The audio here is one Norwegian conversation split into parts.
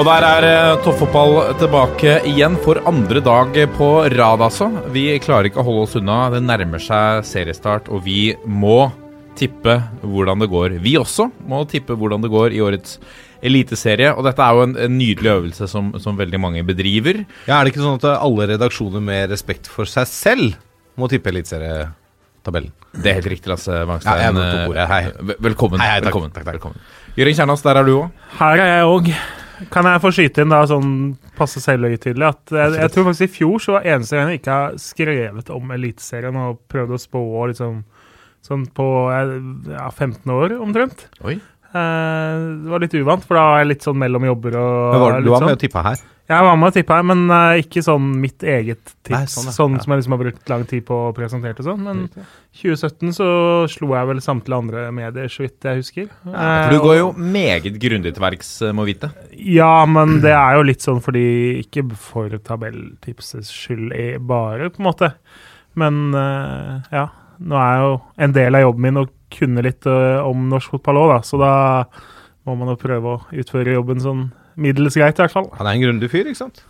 Og der er eh, toppfotball tilbake igjen for andre dag på rad, altså. Vi klarer ikke å holde oss unna. Det nærmer seg seriestart, og vi må tippe hvordan det går. Vi også må tippe hvordan det går i årets eliteserie. Og dette er jo en, en nydelig øvelse som, som veldig mange bedriver. Ja, Er det ikke sånn at alle redaksjoner med respekt for seg selv må tippe eliteserietabellen? Det er helt riktig, Lasse Mangstein. Ja, jeg er på bordet. Hei. Velkommen. Hei, hei, takk, velkommen. takk, takk. velkommen. Jørgen Kjernas, der er du òg. Her er jeg òg. Kan jeg få skyte inn da sånn passe selvhøytidelig at jeg, jeg tror faktisk i fjor så var eneste gang jeg ikke har skrevet om Eliteserien og prøvd å spå liksom sånn på ja, 15 år omtrent. Oi. Eh, det var litt uvant, for da var jeg litt sånn mellom jobber og Men var, du var med sånn. og tippa her. Jeg var med og tippa, men eh, ikke sånn mitt eget tips. Nei, sånn sånn, ja. Ja. som jeg liksom har brukt lang tid på å presentere og sånn. Men 2017 så slo jeg vel samtlige andre medier, så vidt jeg husker. For Eh, du går jo meget grundig til verks, eh, må vite. Ja, men det er jo litt sånn fordi Ikke for tabelltipsets skyld bare, på en måte. Men eh, ja. Nå er jo en del av jobben min å kunne litt eh, om norsk fotball òg. Så da må man jo prøve å utføre jobben sånn middels greit, i hvert fall. Han er en grundig fyr, ikke sant?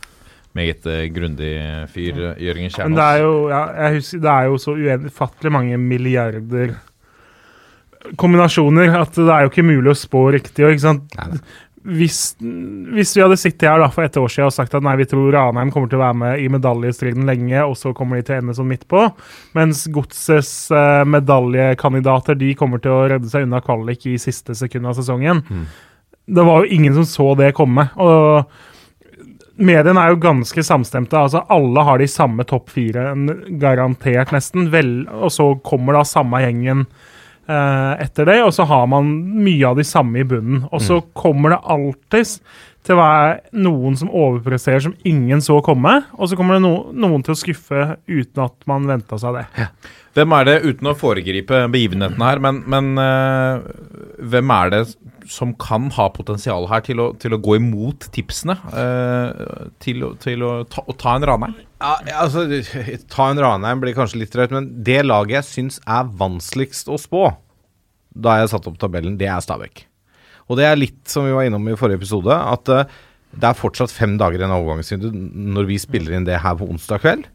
Meget eh, grundig fyr, eh, Jørgen Men det er jo, ja, husker, det er jo så ufattelig mange milliarder kombinasjoner at det er jo ikke mulig å spå riktig. Ikke sant? Nei, nei. Hvis, hvis vi hadde sittet her da for et år siden og sagt at nei, vi tror Ranheim kommer til å være med i medaljestriden lenge, og så kommer de til å ende sånn midt på, mens Godsets eh, medaljekandidater de kommer til å redde seg unna kvalik i siste sekund av sesongen. Det var jo ingen som så det komme. og Mediene er jo ganske samstemte. altså Alle har de samme topp fire, garantert nesten. Vel, og så kommer da samme gjengen etter det, og så har man mye av de samme i bunnen. Og så kommer det alltid til å være noen som overpresterer som ingen så komme, og så kommer det no noen til å skuffe uten at man venta seg det. Hvem er det, uten å foregripe begivenhetene her, men, men eh, hvem er det som kan ha potensial her til å, til å gå imot tipsene? eh, til, til å, ta, å ta en Ranheim? Ja, ja, altså, ta en Ranheim blir kanskje litt drøyt, men det laget jeg syns er vanskeligst å spå, da jeg satte opp tabellen, det er Stabæk. Og det er litt som vi var innom i forrige episode, at uh, det er fortsatt fem dager igjen av overgangsvinduet når vi spiller inn det her på onsdag kveld.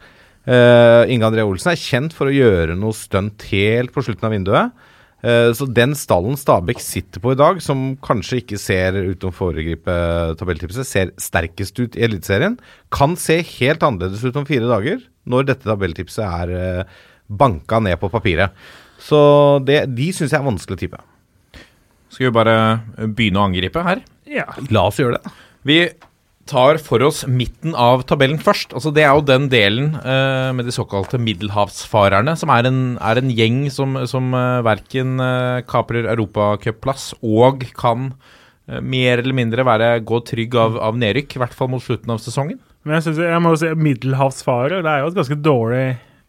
Uh, Inge André Olsen er kjent for å gjøre noe stunt helt på slutten av vinduet. Uh, så den stallen Stabæk sitter på i dag, som kanskje ikke ser utenom foregripe tabelltipset, ser sterkest ut i Eliteserien, kan se helt annerledes ut om fire dager, når dette tabelltipset er uh, banka ned på papiret. Så det, de syns jeg er vanskelig å tippe. Skal vi bare begynne å angripe her? Ja. La oss gjøre det. Vi tar for oss midten av tabellen først. Altså Det er jo den delen eh, med de såkalte middelhavsfarerne, som er en, er en gjeng som, som uh, verken uh, kaprer europacupplass og kan eh, mer eller mindre være gå trygg av, av nedrykk, i hvert fall mot slutten av sesongen. Men jeg, synes, jeg må jo si middelhavsfarer, det er jo et ganske dårlig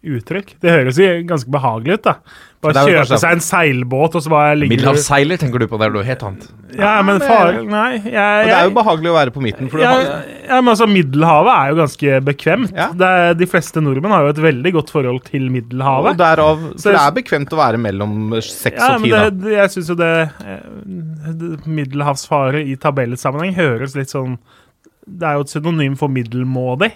uttrykk. Det høres jo ganske behagelig ut, da. Bare er kjøpe kanskje- seg en seilbåt, og så bare ligger Middelhavsseiler tenker du på, det er noe helt annet. Ja, men far... Nei, jeg, jeg... det er jo behagelig å være på midten. For du ja, har, ja, men altså, Middelhavet er jo ganske bekvemt. Ja. Det er, de fleste nordmenn har jo et veldig godt forhold til Middelhavet. og derav, for det er bekvemt å være mellom seks Ja, og men ti, det, da. det, jeg syns jo det, eh, det Middelhavsfare i tabellsammenheng høres litt sånn Det er jo et synonym for middelmådig.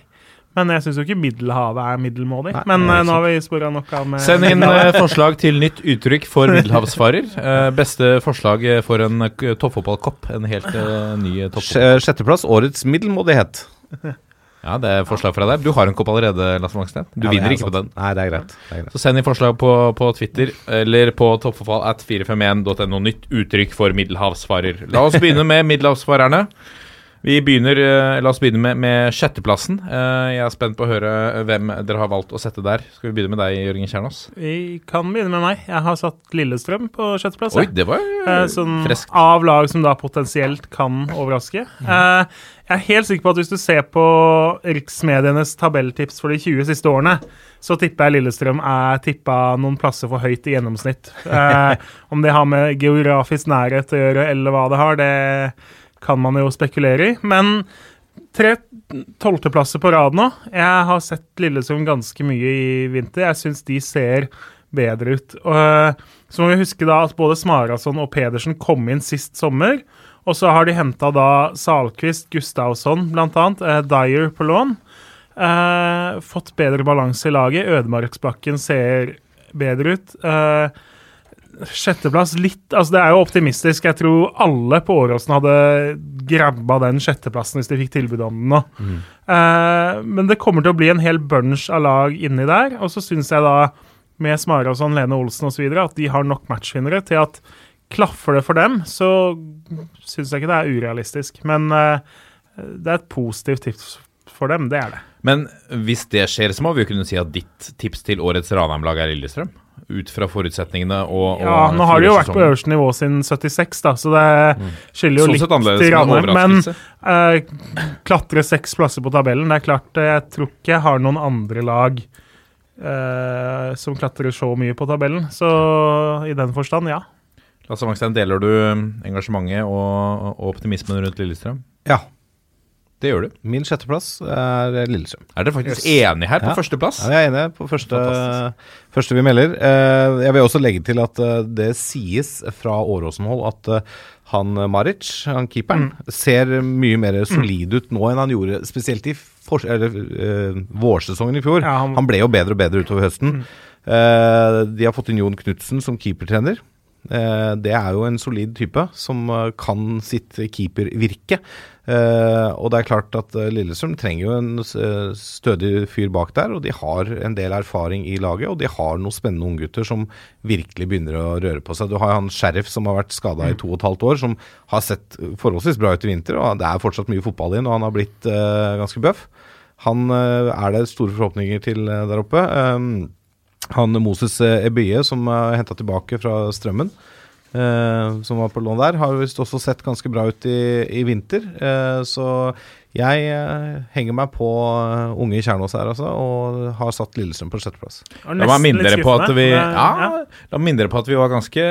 Men jeg syns jo ikke Middelhavet er middelmådig. Nei, men er eh, nå har vi spora nok av med Send inn eh, forslag til nytt uttrykk for middelhavsfarer. Eh, beste forslag eh, for en toppfotballkopp. En helt eh, ny toppfotball. Sjetteplass, årets middelmådighet. Ja, det er forslag fra deg. Du har en kopp allerede, Lasse Magsten. Du Ja, vinner ikke ikke på den. Nei, det er greit. Det er greit. Så send inn forslag på, på Twitter eller på toppfotball at 451.no. Nytt uttrykk for middelhavsfarer. La oss begynne med middelhavsfarerne. Vi begynner, eh, La oss begynne med, med sjetteplassen. Eh, jeg er spent på å høre hvem dere har valgt å sette der. Skal vi begynne med deg, Jørgen Kjernås? Vi kan begynne med meg. Jeg har satt Lillestrøm på sjetteplass. Oi, det var sånn freskt. av lag som da potensielt kan overraske. Eh, jeg er helt sikker på at hvis du ser på riksmedienes tabelltips for de 20 siste årene, så tipper jeg Lillestrøm er tippa noen plasser for høyt i gjennomsnitt. Eh, om det har med geografisk nærhet å gjøre, eller hva det har, det kan man jo spekulere i. Men tre tolvteplasser på rad nå. Jeg har sett Lillesund ganske mye i vinter. Jeg syns de ser bedre ut. Og, eh, så må vi huske da at både Smarason og Pedersen kom inn sist sommer. Og så har de henta da Salquist, Gustavsson bl.a., eh, Dyer på lån. Eh, fått bedre balanse i laget. Ødemarksbakken ser bedre ut. Eh, Sjetteplass litt Altså, det er jo optimistisk. Jeg tror alle på Åråsen hadde grabba den sjetteplassen hvis de fikk tilbud om den nå. Eh, men det kommer til å bli en hel bunch av lag inni der. Og så syns jeg da, med Smarason, Lene Olsen osv., at de har nok matchvinnere til at klaffer det for dem, så syns jeg ikke det er urealistisk. Men uh, det er et positivt tips for dem, det er det. Men hvis det skjer, så må vi jo kunne si at ditt tips til årets Ranheim-lag er Lillestrøm? Ut fra forutsetningene og, Ja, nå har de jo vært på øverste nivå siden 76, da, så det skiller jo Sånn litt som. Men eh, klatre seks plasser på tabellen, det er klart eh, Jeg tror ikke jeg har noen andre lag uh, som klatrer så mye på tabellen. Så i den forstand, ja. Lasse Wangstein, deler du engasjementet og, og optimismen rundt Lillestrøm? Ja. Det gjør du. Min sjetteplass er Lillestrøm. Er dere faktisk enige her på Ja. førsteplass? Ja, jeg er enig på første, første vi melder. Eh, jeg vil også legge til at eh, det sies fra Åråsen-hold at eh, han Maric, han keeperen, ser mye mer solid ut nå enn han gjorde spesielt i for, eller, uh, vårsesongen i fjor. Ja, han, han- ble jo bedre og bedre utover høsten. Eh, de har fått inn Jon Knutsen som keepertrener. Eh, det er jo en solid type som eh, kan sitt keepervirke. Eh, og det er klart at Lillestrøm trenger jo en stødig fyr bak der, og de har en del erfaring i laget, og de har noen spennende unggutter som virkelig begynner å røre på seg. Du har han Sheriff som har vært skada i to og et halvt år, som har sett forholdsvis bra ut i vinter, og det er fortsatt mye fotball inn, og han har blitt ganske bøff. Han er det store forhåpninger til der oppe. Han Moses eh, Ebye, som er henta tilbake fra Strømmen, eh, som var på lån der, har visst også sett ganske bra ut i, i vinter. Eh, så jeg eh, henger meg på eh, unge i Kjernås her, altså, og har satt Lillestrøm på sjetteplass. La meg minne dere på at vi ja, La meg minne dere på at vi var ganske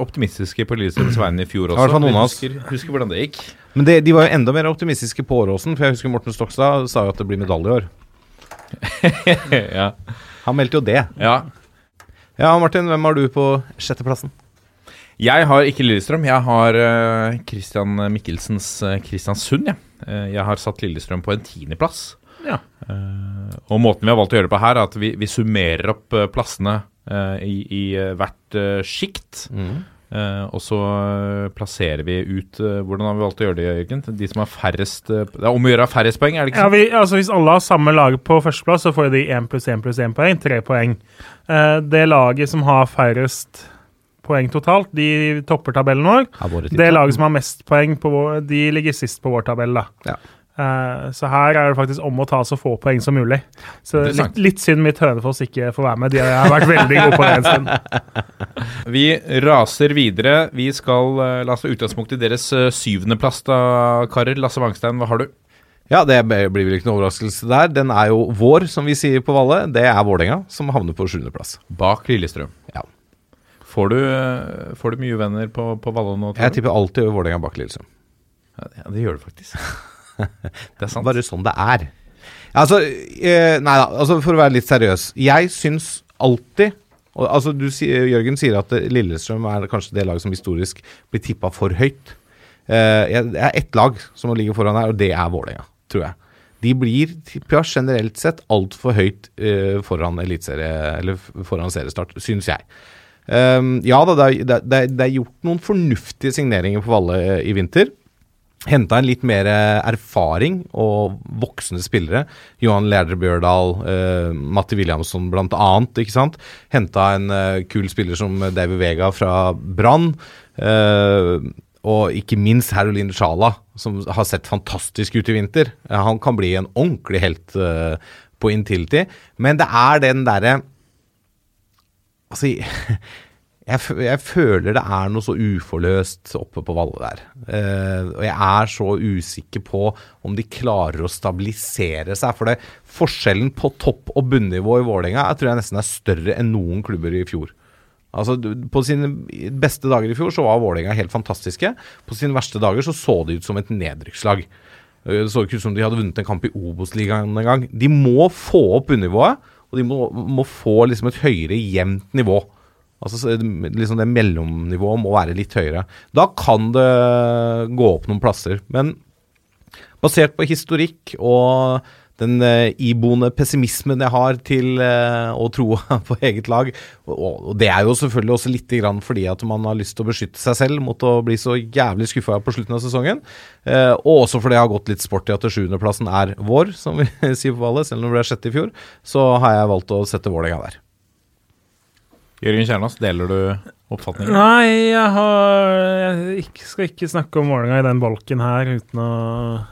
optimistiske på Lillestrøms vegne i fjor i også. hvert noen av oss. husker, husker hvordan det gikk. Men det, de var jo enda mer optimistiske på Åråsen, for jeg husker Morten Stokstad sa jo at det blir medalje i år. ja. Han meldte jo det. ja. Ja, Martin, hvem har du på sjetteplassen? Jeg har ikke Lillestrøm. Jeg har eh, Christian Michelsens eh, Kristiansund. Jeg. Eh, jeg har satt Lillestrøm på en tiendeplass. Ja. Eh, og måten vi har valgt å gjøre det på her, er at vi, vi summerer opp eh, plassene eh, i, i eh, hvert sjikt. Eh, og så eh, plasserer vi ut eh, Hvordan har vi valgt å gjøre det, Jørgen? De som har færrest eh, Det er om å gjøre færrest poeng, er det ikke Ja, sånn? vi, altså Hvis alle har samme lag på førsteplass, så får de 1 pluss 1 pluss 1 poeng. Tre poeng. Eh, det laget som har færrest poeng totalt, de topper tabellen vår. Ja, Det laget som har mest poeng, på vår, de ligger sist på vår tabell. da. Ja. Eh, så her er det faktisk om å ta så få poeng som mulig. Så litt, litt synd mitt Hønefoss ikke får være med. De har vært veldig gode på det en stund. Vi raser videre. Vi skal eh, la oss ta utgangspunkt i deres uh, syvendeplass, da, karer. Lasse Wangstein, hva har du? Ja, det blir vel ikke noe overraskelse der. Den er jo vår, som vi sier på Valle. Det er Vålerenga, som havner på sjuendeplass. Bak Lillestrøm. Ja. Får du, eh, får du mye venner på, på Valle nå? Jeg tipper alltid Vålerenga bak Lillestrøm. Ja, det gjør du faktisk. det er sant. Bare sånn det er. Altså, eh, nei da, altså for å være litt seriøs. Jeg syns alltid og, altså du, Jørgen sier at eh, Lillestrøm er kanskje det laget som historisk blir tippa for høyt. Eh, det er ett lag som ligger foran her, og det er Vålerenga, tror jeg. De blir tippa generelt sett altfor høyt eh, foran foran seriestart, syns jeg. Um, ja da, det er, det, er, det er gjort noen fornuftige signeringer på Valle eh, i vinter. Henta en litt mer eh, erfaring og voksne spillere. Johan Lærdre Bjørdal, eh, Matti Williamson sant? Henta en eh, kul spiller som David Vega fra Brann. Eh, og ikke minst Herolin Sjala som har sett fantastisk ut i vinter. Eh, Han kan bli en ordentlig helt eh, på Intility, men det er den derre Altså, jeg, jeg føler det er noe så uforløst oppe på Valle der. Eh, og jeg er så usikker på om de klarer å stabilisere seg. For det, forskjellen på topp- og bunnivå i Vålerenga tror jeg nesten er større enn noen klubber i fjor. Altså, På sine beste dager i fjor så var Vålerenga helt fantastiske. På sine verste dager så så de ut som et nedrykkslag. Eh, Det så ikke ut som de hadde vunnet en kamp i Obos-ligaen engang. De må få opp bunnivået, og de må, må få liksom et høyere jevnt nivå. Altså liksom Det mellomnivået må være litt høyere. Da kan det gå opp noen plasser. Men basert på historikk og den eh, iboende pessimismen jeg har til eh, å tro på eget lag, og, det er jo selvfølgelig også litt fordi at man har lyst til å beskytte seg selv mot å bli så jævlig skuffa på slutten av sesongen, eh, og også fordi jeg har gått litt sport i at sjuendeplassen er vår, som vi sier på valget, selv om det ble sjette i fjor, så har jeg valgt å sette Vålerenga der. Jørgen Kjernås, deler du oppfatningen? Nei, jeg, har, jeg skal ikke snakke om Vålerenga i den bolken her uten å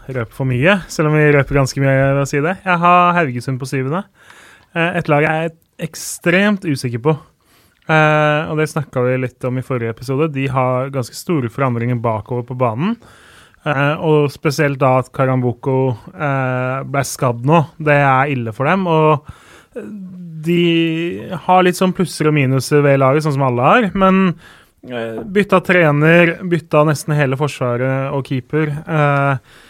røpe for mye. Selv om vi røper ganske mye ved å si det. Jeg har Haugesund på syvende. Eh, Et lag jeg er ekstremt usikker på. Eh, og det snakka vi litt om i forrige episode. De har ganske store forandringer bakover på banen. Eh, og spesielt da at Karamboko ble skadd nå. Det er ille for dem. Og de har litt sånn plusser og minuser ved laget, sånn som alle har. Men eh, bytta trener, bytta nesten hele forsvaret og keeper. Eh,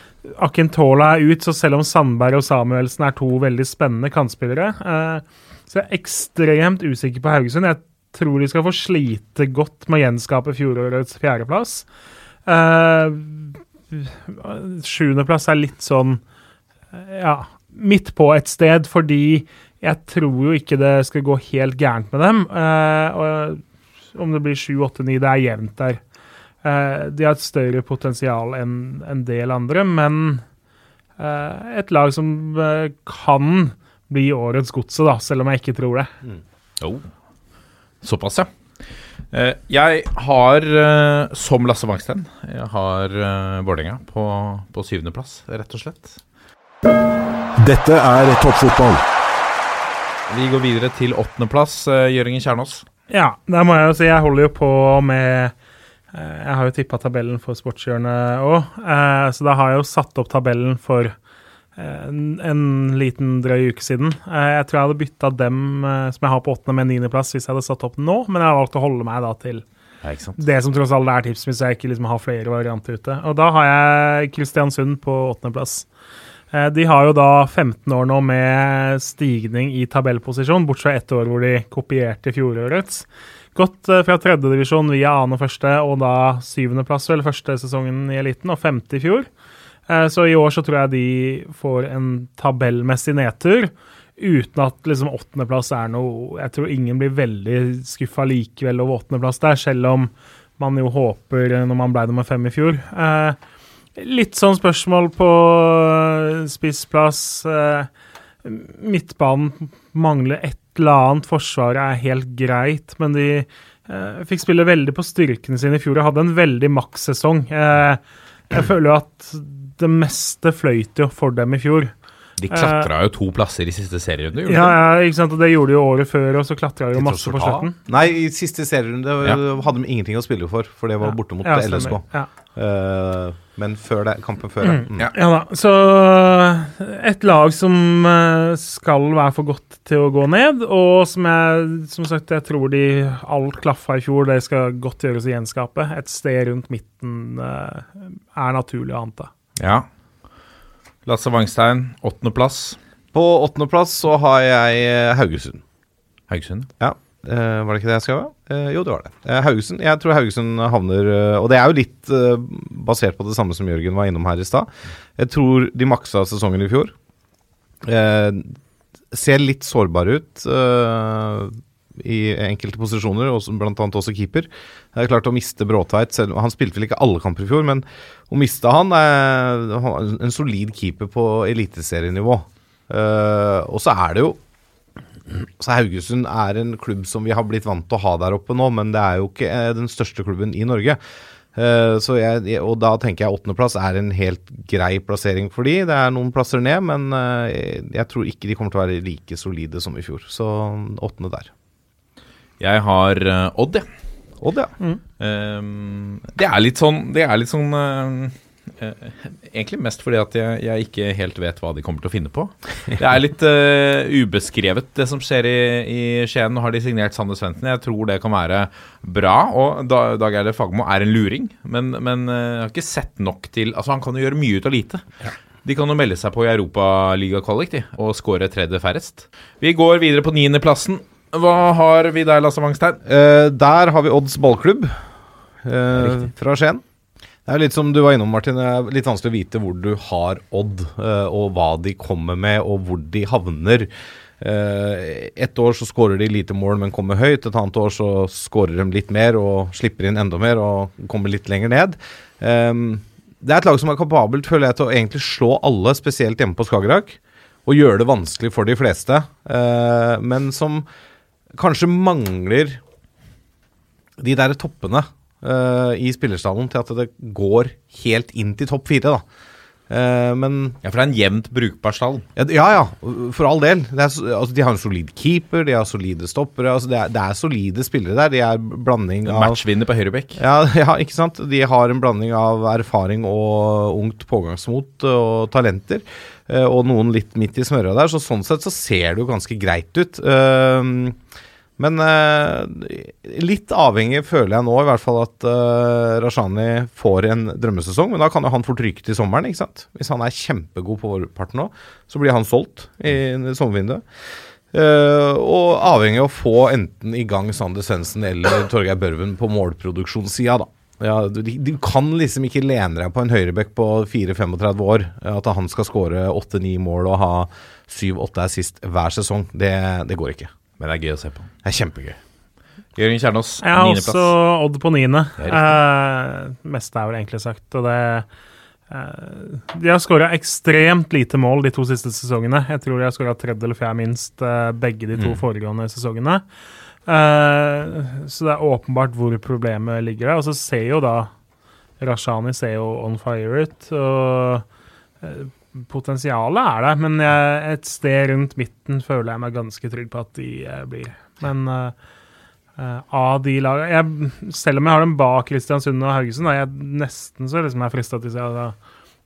Akintola er ut, så selv om Sandberg og Samuelsen er to veldig spennende kantspillere, eh, så jeg er ekstremt usikker på Haugesund. Jeg tror de skal få slite godt med å gjenskape fjorårets fjerdeplass. Eh, Sjuendeplass er litt sånn ja, midt på et sted, fordi jeg tror jo ikke det skal gå helt gærent med dem. Eh, og om det blir sju, åtte, ni, det er jevnt der. Eh, de har et større potensial enn en del andre, men eh, et lag som eh, kan bli årets godset, da, selv om jeg ikke tror det. Jo. Såpass, ja. Eh, jeg har, eh, som Lasse Wangsten, jeg har uh, Vålerenga på, på syvendeplass, rett og slett. Dette er toppfotball. Vi går videre til åttendeplass, Gjøringen Jørgen Kjernås. Ja, der må jeg jo si jeg holder jo på med eh, Jeg har jo tippa tabellen for Sportshjørnet òg, så da har jeg jo satt opp tabellen for eh, en, en liten drøy uke siden. Eh, jeg tror jeg hadde bytta dem eh, som jeg har på åttende med niendeplass hvis jeg hadde satt opp nå, men jeg har valgt å holde meg da til Ja, det som tross alt er tips, hvis jeg ikke liksom har flere varianter ute. Og da har jeg Kristiansund på åttendeplass. Eh, De har jo da 15 år nå med stigning i tabellposisjon, bortsett fra ett år hvor de kopierte fjorårets. Gått eh, fra tredjedivisjon via annen og første, og da syvendeplass, vel, første sesongen i eliten, og femte i fjor. Eh, Så i år så tror jeg de får en tabellmessig nedtur, uten at liksom åttendeplass er noe Jeg tror ingen blir veldig skuffa likevel over åttendeplass der, selv om man jo håper eh, når man ble nummer fem i fjor. Eh, Litt sånn spørsmål på eh, spissplass. Eh, Midtbanen mangler et eller annet. Forsvaret er helt greit, men de eh, fikk spille veldig på styrkene sine i fjor og hadde en veldig makssesong. Jeg føler jo at det meste fløyt jo for dem i fjor. De klatra jo to plasser i siste serierunde. Ja, ja, ikke sant? Og det gjorde de jo året før, og så klatra de jo masse på slutten. Nei, i siste serierunde Ja. hadde de ingenting å spille for, for det var Ja. borte mot Ja, LSK. Ja. Eh, men før det, kampen før, ja. Mm. Ja. Ja da. Så et lag som eh, skal være for godt til å gå ned, og som jeg som sagt, jeg tror de alt klaffa i fjor, det skal godt gjøres å gjenskape. Et sted rundt midten uh, er naturlig å anta. Ja. Lasse Wangstein, åttendeplass. På åttendeplass så har jeg Haugesund. Haugesund. Ja, eh, var det ikke det jeg skrev? Uh, jo, det var det. Uh, Haugesund, Jeg tror Haugesund havner Og det er jo litt basert på det samme som Jørgen var innom her i stad. Jeg tror de maksa sesongen i fjor. Ser litt sårbare ut i enkelte posisjoner, også, blant annet også keeper. Det er klart å miste Bråtveit selv, Han spilte vel ikke alle kamper i fjor, men å miste han er en solid keeper på eliteserienivå. Og så er det jo så Haugesund er en klubb som vi har blitt vant til å ha der oppe nå, men det er jo ikke eh, den største klubben i Norge. Eh, så jeg, og da tenker jeg åttendeplass er en helt grei plassering for de. Det er noen plasser ned, men eh, jeg, tror ikke de kommer til å være like solide som i fjor. Så åttende der. Jeg har Odd, jeg. Odd, ja. Mm. det er litt sånn Det er litt sånn Egentlig mest fordi at jeg, jeg ikke helt vet hva de kommer til å finne på. Det er litt eh, ubeskrevet, det som skjer i, i Skien. Nå har de signert Sander Svendsen. Jeg tror det kan være bra. Og Dag Eilif Fagermo er en luring, men, men eh, jeg har ikke sett nok til Altså, han kan jo gjøre mye ut av lite. De kan jo melde seg på i Europaligakvalik og skåre tredje færrest. Vi går videre på niendeplassen. Hva har vi der, Lasse Wangstein? Eh, der har vi Odds ballklubb eh, fra Skien. Det er litt som du var innom, Martin. Det er litt vanskelig å vite hvor du har Odd, eh, og hva de kommer med, og hvor de havner. Eh, et år så skårer de lite mål, men kommer høyt. Et annet år så skårer de litt mer og slipper inn enda mer og kommer litt lenger ned. Ehm, det er et lag som er kapabelt, føler jeg, til å egentlig slå alle, spesielt hjemme på Skagerrak. Og gjøre det vanskelig for de fleste. eh, men som kanskje mangler de der toppene eh, i spillerstallen til at det går helt inn til topp fire, da. Uh, men Ja, for det er en jevnt brukbar stall. ja, ja, for all del. Er, altså, de har en solid keeper, de har solide stoppere. Altså, det, er, det er solide spillere der. De er blanding av Matchvinner på høyrebekk. ja, ja, ikke sant? De har en blanding av erfaring og ungt pågangsmot og talenter. Uh, Og noen litt midt i smøra der, så sånn sett så ser det jo ganske greit ut. Ehm, Men eh, litt avhengig føler jeg nå i hvert fall at uh, Rashani får en drømmesesong. Men da kan jo han fort ryke til sommeren, ikke sant. Hvis han er kjempegod på vårparten nå, så blir han solgt i sommervinduet. Uh, og avhengig av å få enten i gang Sander Svendsen eller Torgeir Børven på målproduksjonssida, da. Ja, du, du kan liksom ikke lene deg på en høyrebekk på 4-35 år. eh, At han skal skåre 8-9 mål og ha 7-8 assist hver sesong. Det, det går ikke. Men det er gøy å se på. Det er kjempegøy. Jørgen Kjernås, Jeg har også også Odd på niende. Det Eh, meste er vel egentlig sagt. Og det eh, De har skåra ekstremt lite mål de to siste sesongene. Jeg tror de har skåra tredje eller fjerde minst eh, begge de to foregående sesongene. Eh, så det er åpenbart hvor problemet ligger der. Og så ser jo da Rashani ser jo on fire ut. Og eh, potensialet er der, men jeg, et sted rundt midten føler jeg meg ganske trygg på at de eh, blir. Men eh, eh, av de lagene Selv om jeg har dem bak Kristiansund og Haugesund, er jeg nesten så liksom jeg frista til å si at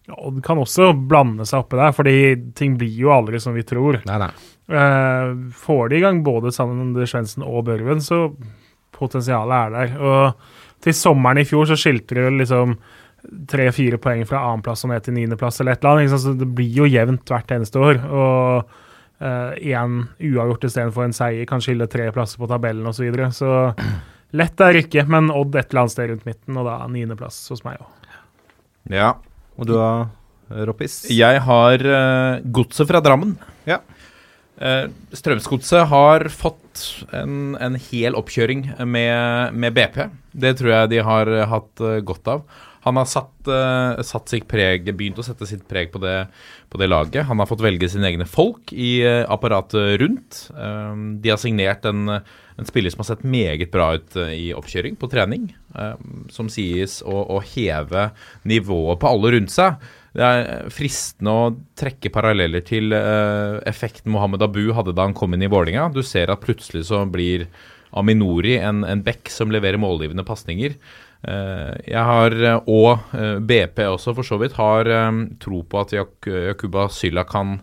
ja, Odd kan også blande seg oppi der, fordi ting blir jo aldri som vi tror. Nei, nei. Eh, får de i gang både Sander Svendsen og Børven, så potensialet er der. Og til sommeren i fjor så skilte det liksom tre-fire poeng fra annenplass og ned til niendeplass eller et eller annet. Så det blir jo jevnt hvert eneste år. Og én uavgjort istedenfor en seier kan skille tre plasser på tabellen osv. Så, videre. så lett er det ikke, men Odd et eller annet sted rundt midten, og da niendeplass hos meg òg. Ja. Og du har eh, Roppis? Jeg har uh, Godset fra Drammen. Ja. Uh, Strømsgodset har fått en, en hel oppkjøring med, med BP. Det tror jeg de har hatt eh, godt av. Han har satt, eh, satt preg, begynt å sette sitt preg på det, på det laget. Han har fått velge sine egne folk i apparatet rundt. De har signert en, en spiller som har sett meget bra ut i oppkjøring på trening. som sies å, å heve nivået på alle rundt seg. Det er fristende å trekke paralleller til uh, effekten Mohammed Abu hadde da han kom inn i Vålinga. Du ser at plutselig så blir Aminori en, en back som leverer målgivende pasninger. Eh, jeg har, eh, og BP også for så vidt, har tro på at Yakuba Sylla kan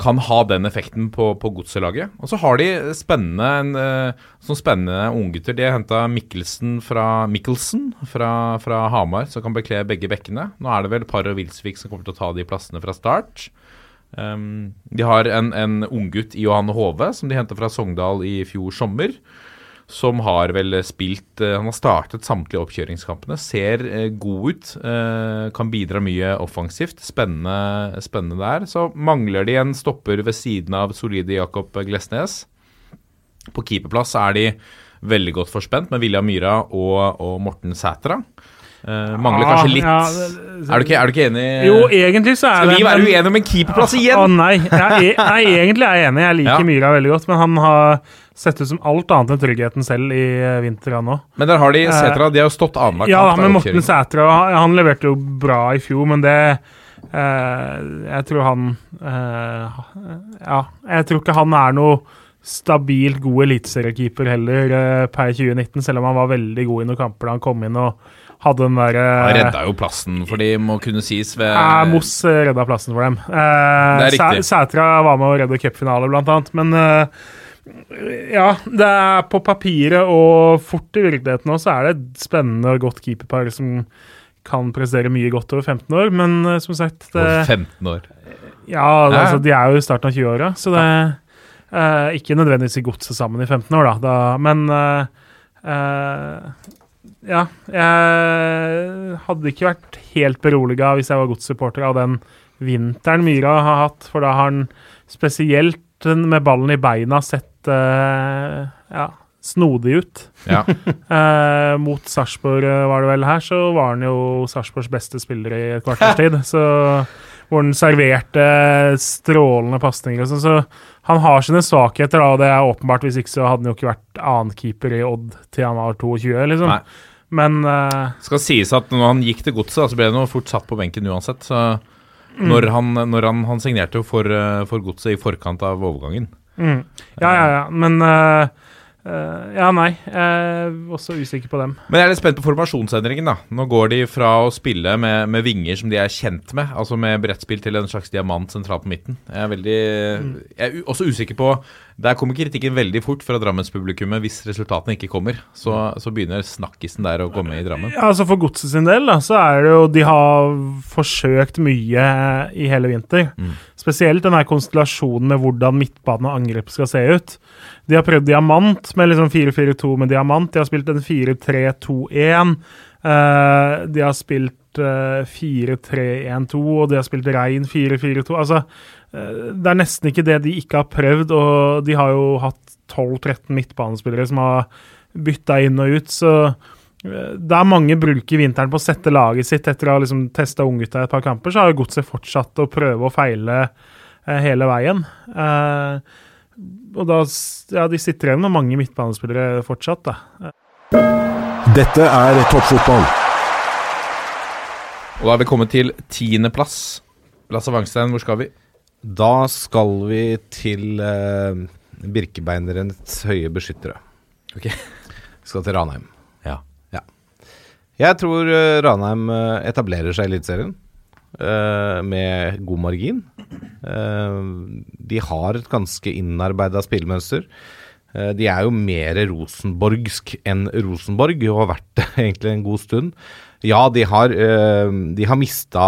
kan ha den effekten på, på godselaget. Og så har de spennende, en, eh, sånn spennende unggutter. De har henta Mikkelsen fra, Mikkelsen fra, fra Hamar, som kan bekle begge bekkene. Nå er det vel Par og Wilsvik som kommer til å ta de plassene fra start. Um, de har en, en unggutt i Johanne Hove, som de henta fra Sogndal i fjor sommer. Som har vel spilt eh, Han har startet samtlige oppkjøringskampene. Ser eh, god ut. eh, kan bidra mye offensivt. Spennende, spennende der. Så mangler de en stopper ved siden av solide Jakob Glesnes. På keeperplass er de veldig godt forspent med William Myhra og, og Morten Sætra. Eh, mangler kanskje litt. Ja, det- Er, du ikke, er du ikke enig? Jo, egentlig så er Skal det vi være uenige om en keeperplass Å igjen? nei. Jeg, nei, egentlig er jeg enig. Jeg liker Ja. Myra veldig godt, men han har sett ut som alt annet enn tryggheten selv i eh, vinter, han òg. Men der har de Setra. De har jo stått annenhver Ja, kamp. men hver Morten. Sætra han, leverte jo bra i fjor, men det uh, Jeg tror han uh, Ja, jeg tror ikke han er noe stabilt god eliteseriekeeper heller eh, per 2019, selv om han var veldig god i noen kamper da han kom inn og hadde den derre Han redda jo plassen, for de må kunne sies ved Ja, Moss eh, redda plassen for dem. Eh, er. Sætra var med å redde cupfinale, blant annet. Men eh, ja, det er på papiret og fort i virkeligheten òg, så er det et spennende og godt keeperpar som kan prestere mye godt over 15 år. Men eh, som sagt det, over 15 år. Ja, det, altså, de er jo i starten av 20-åra, så det eh, Ikke nødvendigvis i godset sammen i 15 år, da. da men Uh, eh, ja, jeg hadde ikke vært helt beroliga hvis jeg var godssupporter av den vinteren Myra har hatt, for da har han spesielt med ballen i beina sett uh, ja, snodig ut. Ja. uh, mot Sarpsborg eh, var det vel her, så var han jo Sarpsborgs beste spiller i et kvarters tid. Så hvor han serverte strålende pasninger og sånn. Så han har sine svakheter, og det er åpenbart. Hvis ikke så hadde han jo ikke vært annenkeeper i Odd til han var 22, liksom. Nei. Men uh, Skal sies at når han gikk til godset, så ble han fort satt på benken uansett. Så Mm. når han, når han, han signerte for, eh, for godset i forkant av overgangen. mm. Ja, ja, ja. Men eh, eh, Ja, nei. Jeg er også usikker på dem. Men jeg er litt spent på formasjonsendringen. da Nå går de fra å spille med, med vinger som de er kjent med, altså med brettspill, til en slags diamant sentralt på midten. Jeg er veldig Jeg er også usikker på Der kommer kritikken veldig fort fra Drammenspublikummet hvis resultatene ikke kommer. Så, så begynner snakkisen der å komme i Drammen. Ja, altså For godset sin del da, så er det jo De har forsøkt mye i hele vinter. Mm. Spesielt den her konstellasjonen med hvordan midtbane og angrep skal se ut. De har prøvd diamant med liksom 4-4-2 med diamant. De har spilt en 4-3-2-1. Uh, de har spilt uh, 4-3-1-2, og de har spilt rein 4-4-2. Altså, uh, det er nesten ikke det de ikke har prøvd, og de har jo hatt 12-13 midtbanespillere som har bytta inn og ut, så det der mange bruker vinteren på å sette laget sitt etter å ha liksom testa unggutta i et par kamper, så har Godset fortsatt å prøve å feile eh, hele veien. Eh, og da Ja, de sitter igjen med mange midtbanespillere fortsatt, da. Dette er toppfotball. Og da er vi kommet til tiendeplass. Lasse Wangstein, hvor skal vi? Da skal vi til eh, Birkebeinerens høye beskyttere. Ok. Vi skal til Ranheim. Ja. Jeg tror eh, Ranheim eh, etablerer seg i Eliteserien med god margin. Eh, de har et ganske innarbeida spillemønster. Eh, de er jo mer rosenborgsk enn Rosenborg, og har vært det egentlig en god stund. Ja, de har, de har mista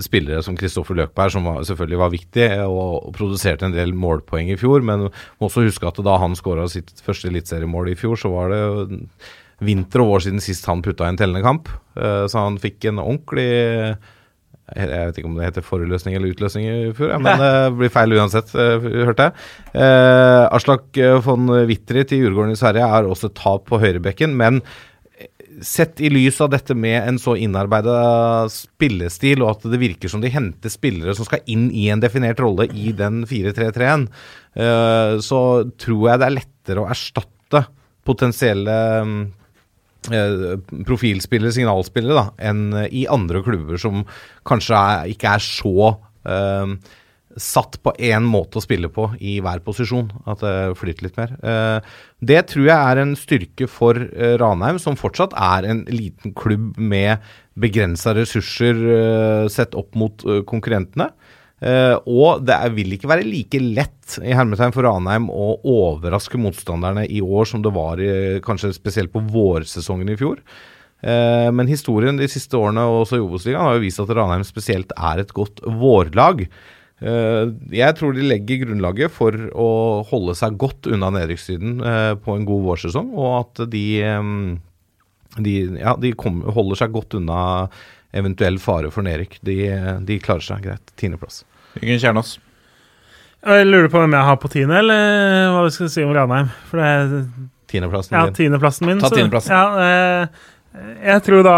spillere som Kristoffer Løkberg, som selvfølgelig var viktig, og, produserte en del målpoeng i fjor. Men må også huske at da han skåra sitt første eliteseriemål i fjor, så var det vinter og år siden sist han putta i en tellende kamp. Eh, så han fikk en ordentlig jeg vet ikke om det heter foreløsning eller utløsning i fjor, men det blir feil uansett, eh, hørte jeg. Eh, Aslak von Wittrit i Djurgården i Sverige er også tap på høyrebekken, men sett i lys av dette med en så innarbeida spillestil, og at det virker som de henter spillere som skal inn i en definert rolle i den 4-3-3-en, eh, så tror jeg det er lettere å erstatte potensielle mm, eh, profilspillere, signalspillere, da, enn i andre klubber som kanskje er, ikke er så eh, satt på én måte å spille på i hver posisjon. At det flyter litt mer. Eh, det tror jeg er en styrke for eh, Ranheim, som fortsatt er en liten klubb med begrensa ressurser eh, sett opp mot eh, konkurrentene. Eh, og det vil ikke være like lett i hermetegn for Ranheim å overraske motstanderne i år som det var i, kanskje spesielt på vårsesongen i fjor. Eh, men historien de siste årene og også i Obos-ligaen har jo vist at Ranheim spesielt er et godt vårlag. Eh, jeg tror de legger grunnlaget for å holde seg godt unna nedrykkssiden på en god vårsesong, og at de, de, ja, de holder seg godt unna eventuell fare for nedrykk. De, de klarer seg greit. Tiendeplass. Jørgen Kjernås. Jeg lurer på hvem jeg har på tiende, eller hva vi skal si om Ranheim. For det er Tiendeplassen ja, din. tiendeplassen min. Ta så- tiendeplassen. Ja, eh, Jeg tror da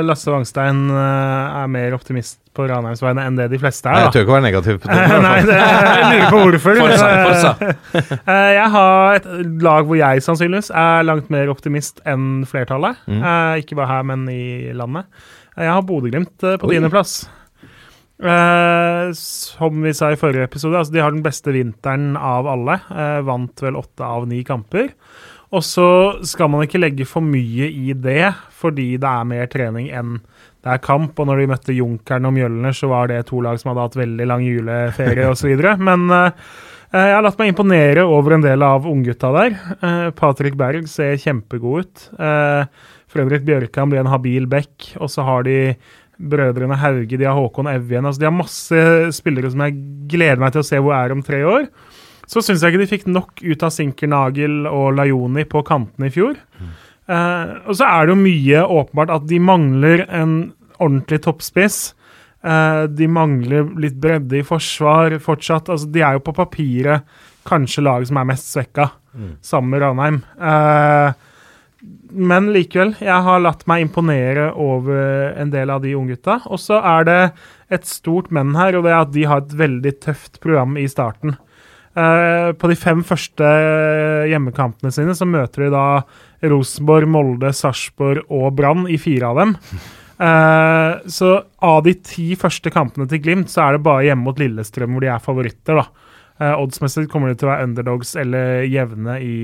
Lasse Wangstein eh, er mer optimist på Ranheims vegne enn det de fleste Nei, er. jeg tør ikke å være negativ. på det, Nei, det, jeg lurer på hvorfor. Forsa, forsa. Eh, Jeg har et lag hvor jeg sannsynligvis er langt mer optimist enn flertallet. Mm. Eh, Ikke bare her, men i landet. Jeg har Bodø-Glimt eh, på tiendeplass. Eh, som vi sa i forrige episode, altså de har den beste vinteren av alle. Eh, vant vel åtte av ni kamper. Og så skal man ikke legge for mye i det, fordi det er mer trening enn det er kamp. Og når de møtte Junkeren og Mjølner, så var det to lag som hadde hatt veldig lang juleferie osv. Men eh, jeg har latt meg imponere over en del av unggutta der. Uh, Patrick Berg ser kjempegod ut. Uh, Fredrik Bjørkan blir en habil back. Og så har de brødrene Hauge, de har Håkon Evjen. Altså, de har masse spillere som jeg gleder meg til å se hvor er om tre år. Så syns jeg ikke de fikk nok ut av Sinkernagel og Lajoni på kantene i fjor. Eh, og så er det jo mye åpenbart at de mangler en ordentlig toppspiss. Eh, de mangler litt bredde i forsvar fortsatt. Altså, de er jo på papiret kanskje laget som er mest svekka, sammen med Ranheim. Eh, men likevel, jeg har latt meg imponere over en del av de unggutta. Og så er det et stort men her, og det er at de har et veldig tøft program i starten. Eh, på de fem første hjemmekampene sine så møter de da Rosenborg, Molde, Sarpsborg og Brann i fire av dem. Eh, så av de ti første kampene til Glimt, så er det bare hjemme mot Lillestrøm hvor de er favoritter. da. Uh, oddsmessig kommer de til å være underdogs eller jevne i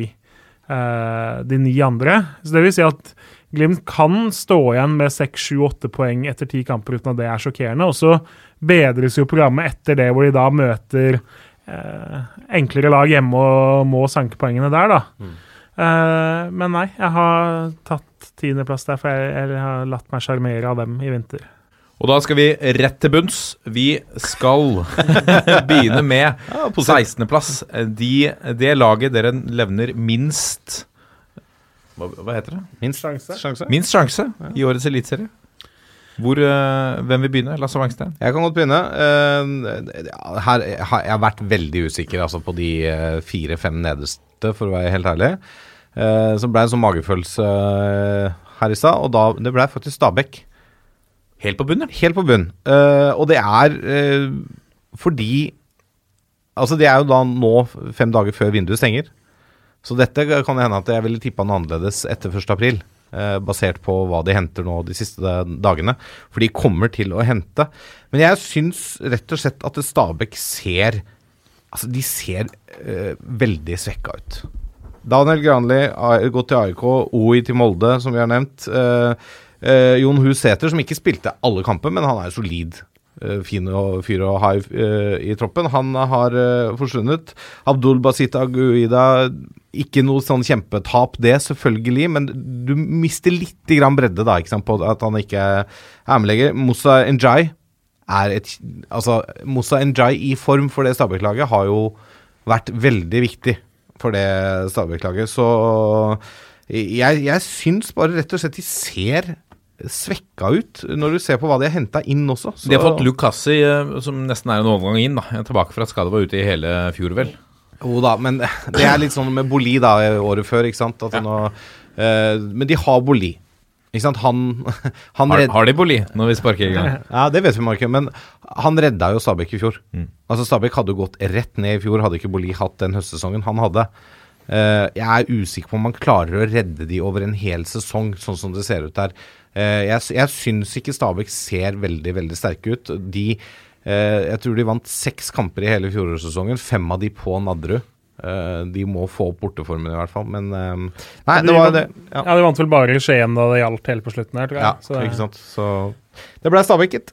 uh, de ni andre. Så det vil si at Glimt kan stå igjen med seks, sju, åtte poeng etter ti kamper uten at det er sjokkerende. Og så bedres jo programmet etter det, hvor de da møter enklere lag hjemme og må sanke poengene der, da. Eh, men nei, jeg har tatt tiendeplass der, for jeg, jeg har latt meg sjarmere av dem i vinter. Og da skal vi rett til bunns. Vi skal begynne med 16.-plass. De, det laget dere levner minst hva, hva heter det? Minst sjanse. Minst sjanse i årets eliteserie. Hvor, eh, hvem vil begynne? Lasse Wangstein? Jeg kan godt begynne. Eh, ja, her har jeg vært veldig usikker altså, på de eh, fire-fem nederste, for å være helt ærlig. Eh, som ble en sånn magefølelse eh, her i stad, og da, det ble faktisk Stabæk. Helt på bunnen, ja. Helt på bunn. Eh, og det er eh, fordi Altså, det er jo da nå fem dager før vinduet stenger. Så dette kan det hende at jeg ville tippa noe annerledes etter 1. april. eh, basert på hva de henter nå de siste dagene. For de kommer til å hente. Men jeg syns rett og slett at Stabæk ser Altså, de ser veldig svekka ut. Daniel Granli gått til AIK, OI til Molde, som vi har nevnt. Eh, eh, Jon Husæter, som ikke spilte alle kamper, men han er solid. eh, fin fyr å ha i, eh, troppen. Han har eh, forsvunnet. Abdul Basita Guida, ikke noe sånn kjempetap, det, selvfølgelig, men du mister litt grann bredde da, ikke sant, på at han ikke er med lenger. Moussa Njay er et Altså, Moussa Njay i form for det Stabæk-laget har jo vært veldig viktig for det Stabæk-laget. Så jeg, jeg syns bare rett og slett de ser svekka ut, når du ser på hva de har henta inn også. Så, De har fått Luke Cassi, eh, som nesten er en overgang inn. da Tilbake fra skade, var ute i hele fjor, vel. Jo da, men det er litt sånn med Boli da, året før, ikke sant. At nå, eh, men de har Boli. Ikke sant? Han, han Har, har de Boli når vi sparker i gang? Ja, det vet vi, Marke, men han redda jo Stabæk i fjor. Mm. Altså Stabæk hadde gått rett ned i fjor, hadde ikke Boli hatt den høstsesongen han hadde. Uh, jeg er usikker på om man klarer å redde de over en hel sesong, sånn som det ser ut der. Uh, jeg, jeg syns ikke Stabæk ser veldig, veldig sterke ut. De uh, Jeg tror de vant seks kamper i hele fjorårssesongen, fem av de på Nadderud. Eh, de må få opp borteformen i hvert fall, men eh, Nei, De det var vant- det. Ja. Ja, De vant vel bare Skien da det gjaldt helt på slutten her, tror jeg. Ja, Så ikke sant. Så det ble Stabæk, gitt.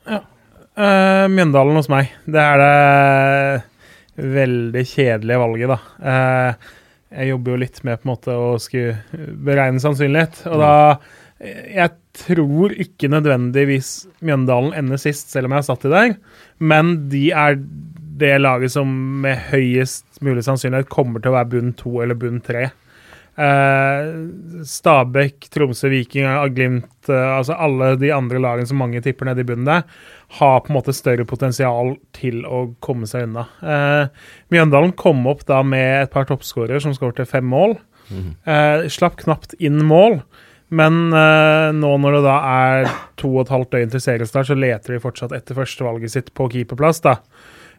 Uh, Mjøndalen hos meg. Det er det veldig kjedelige valget, da. Uh, jeg jobber jo litt med på en måte å skulle beregne sannsynlighet. Og da Jeg tror ikke nødvendigvis Mjøndalen ender sist, selv om jeg har satt de der. Men de er det laget som med høyest mulig sannsynlighet kommer til å være bunn to eller bunn tre. Uh, Stabæk, Tromsø, Viking, Glimt, uh, altså alle de andre lagene som mange tipper nede i bunnen der, har på en måte større potensial til å komme seg unna. Uh, Mjøndalen kom opp da med et par toppskårere som skåret fem mål. Eh, slapp knapt inn mål, Men eh, nå når det da er to og et halvt døgn til seriestart, så leter de fortsatt etter førstevalget sitt på keeperplass. da.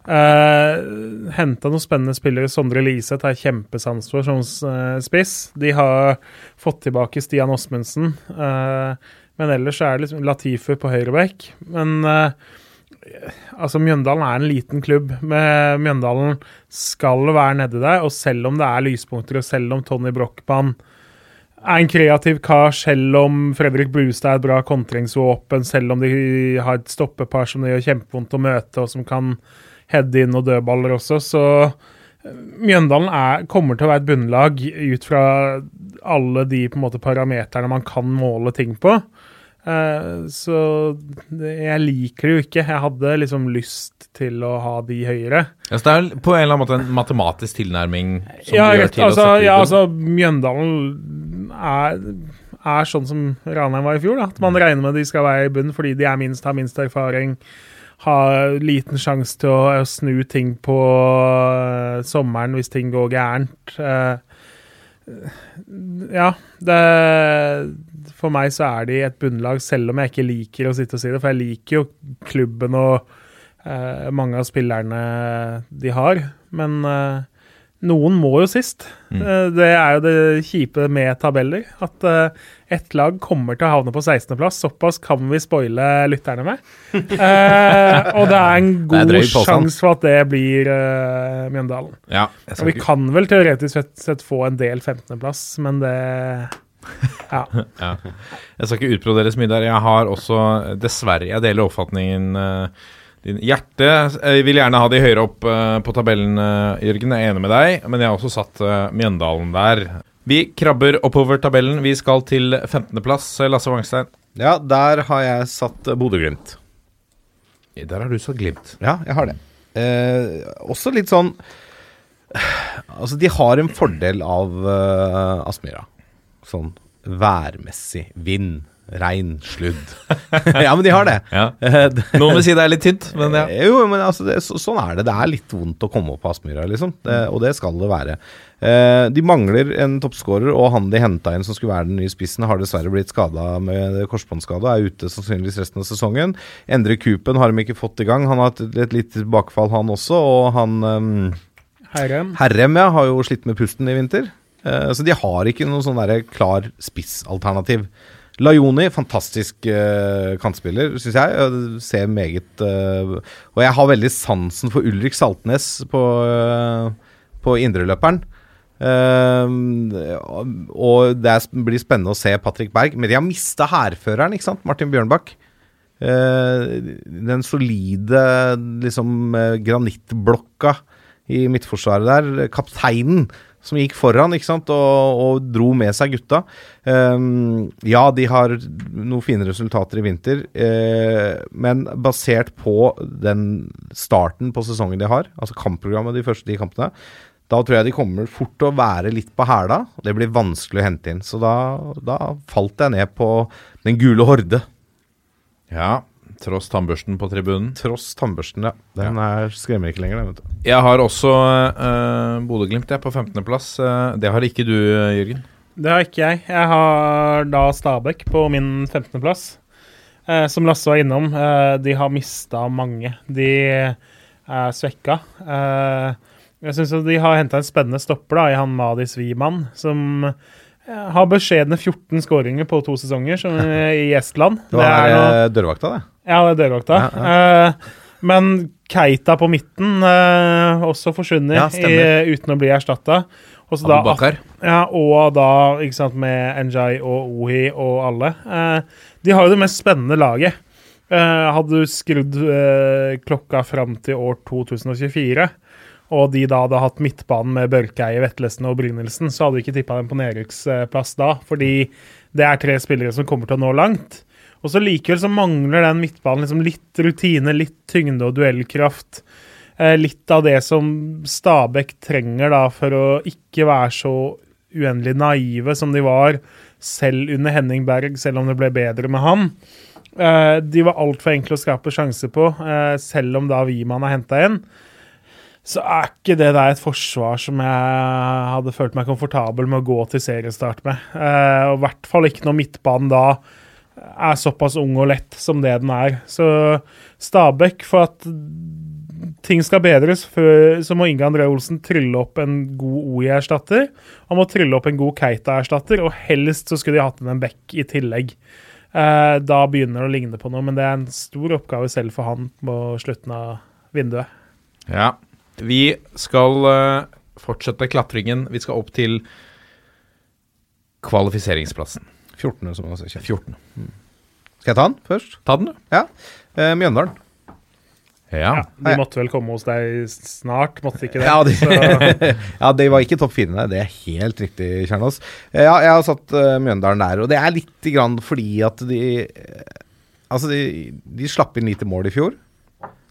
Uh, Henta noen spennende spillere. Sondre Liseth har kjempesans for som uh, spiss. De har fått tilbake Stian Osmundsen. Uh, men ellers er det liksom Latifu på høyreback. Men eh, altså Mjøndalen er en liten klubb. Med Mjøndalen skal være nedi der. Og selv om det er lyspunkter, og selv om Tony Brochmann er en kreativ kar, selv om Fredrik Brustad er et bra kontringsvåpen, selv om de har et stoppepar som det gjør kjempevondt å møte, og som kan heade inn og dødballer også, så eh, Mjøndalen er, kommer til å være et bunnlag ut fra alle de på en måte parameterne man kan måle ting på. Uh, så det, jeg liker det jo ikke. Jeg hadde liksom lyst til å ha de høyere. Ja, så det er på en eller annen måte en matematisk tilnærming som ja, du gjør til altså, ja, altså, Mjøndalen er, er sånn som Ranheim var i fjor. Da. At man regner med de skal være i bunn fordi de er minst, har minst erfaring. Har liten sjanse til å, snu ting på eh, sommeren hvis ting går gærent. Eh, ja, det For meg så er de et bunnlag, selv om jeg ikke liker å sitte og si det. For jeg liker jo klubben og eh, mange av spillerne de har. Men noen må jo sist. Mm. Eh, det er jo det kjipe med tabeller. At eh, ett lag kommer til å havne på 16.-plass. Såpass kan vi spoile lytterne med. Eh, og det er en god sjanse for at det blir uh, Mjøndalen. Ja, Og vi kan vel teoretisk sett, sett få en del 15.-plass, men det Ja. ja. jeg skal ikke utbrodere så mye der. Jeg har også, dessverre, jeg deler oppfatningen eh, din. Hjerte Jeg vil gjerne ha de høyere opp eh, på tabellen, eh, Jørgen. Jeg er enig med deg, men jeg har også satt eh, Mjøndalen der. Vi krabber oppover tabellen. Vi skal til 15.-plass, Lasse Wangstein. Ja, der har jeg satt eh, Bodø-Glimt. Der har du satt glimt. Ja, jeg har det. Eh, også litt sånn Altså, de har en fordel av uh, Aspmyra. Sånn værmessig. Vind, regn, sludd. ja, men de har det. Ja. Eh, Noen vil si det er litt tynt, men ja. Jo, men altså, det, så, sånn er det. Det er litt vondt å komme opp på Aspmyra, liksom. Det, og det skal det være. Eh, de mangler en toppskårer, og han de henta inn som skulle være den nye spissen, har dessverre blitt skada med korsbåndskade og er ute sannsynligvis resten av sesongen. Endre Kupen har de ikke fått i gang. Han har hatt et, et lite tilbakefall, han også, og han ehm, Herrem. Herrem ja, har jo slitt med pusten i vinter. Eh, så de har ikke noen sånn derre klar spissalternativ. Lajoni, fantastisk uh, kantspiller, syns jeg. Ser meget uh, Og jeg har veldig sansen for Ulrik Saltnes på, uh, på indreløperen. Uh, og det blir spennende å se Patrick Berg. Men de har mista hærføreren, ikke sant? Martin Bjørnbakk. Den solide liksom granittblokka i midtforsvaret der. Kapteinen som gikk foran ikke sant, og, og dro med seg gutta. Um, ja, de har noen fine resultater i vinter, uh, men basert på den starten på sesongen de har, altså kampprogrammet de første ti kampene, da tror jeg de kommer fort til å være litt på hæla. Det blir vanskelig å hente inn. Så da, da falt jeg ned på den gule horde. ja. Tross tannbørsten på tribunen. Tross tannbørsten, ja. Den er, skremmer ikke lenger, den. vet du. Jeg har også uh, Bodø-Glimt på 15.-plass. Uh, det har ikke du, eh, Jørgen. Det har ikke jeg. Jeg har da Stabæk på min 15.-plass. Eh, som Lasse var innom, eh, de har mista mange. De er svekka. Eh, jeg syns de har henta en spennende stopper da, i han Madi Sviman, som eh, har beskjedne 14 skåringer på to sesonger som, i Estland. Det var er noe- eh, dørvakta, det. Ja, det er dørvakta. Ja, Eh, men Keita på midten eh, også forsvunnet Ja, i, uten å bli erstatta. Abubakar. Ja, og da ikke sant, med Njay og Ohi og alle. Eh, de har jo det mest spennende laget. Eh, hadde du skrudd eh, klokka fram til år 2024, og de da hadde hatt midtbanen med Børkeie, Vetlesen og Brynildsen, så hadde du ikke tippa dem på nedrykksplass da, fordi det er tre spillere som kommer til å nå langt. Og så likevel så mangler den midtbanen liksom litt rutine, litt tyngde og duellkraft. Eh, litt av det som Stabæk trenger da for å ikke være så uendelig naive som de var selv under Henning Berg, selv om det ble bedre med han. Eh, de var altfor enkle å skape sjanser på, eh, selv om da Wiman er henta inn. så er ikke det der et forsvar som jeg hadde følt meg komfortabel med å gå til seriestart med. Og I hvert fall ikke når midtbanen da er såpass ung og lett som det den er. Så Stabæk, for at ting skal bedres, så må Inge André Olsen trylle opp en god OI-erstatter. Han må trylle opp en god Keita-erstatter, og helst så skulle de hatt inn en Beck i tillegg. Eh, da begynner det å ligne på noe, men det er en stor oppgave selv for han på slutten av vinduet. Ja. Vi skal eh, fortsette klatringen. Vi skal opp til kvalifiseringsplassen. 14. som kjent. 14. Skal jeg ta den først? Ta den, du. Ja. Eh, Mjøndalen. Ja. Ja, de måtte vel komme hos deg snart, måtte de ikke det? Ja, de, ja, de var ikke topp fire. Det er helt riktig, Kjernås. Eh, Ja, jeg har satt uh, Mjøndalen der, og det er litt grann fordi at de eh, Altså, de, de slapp inn lite mål i fjor.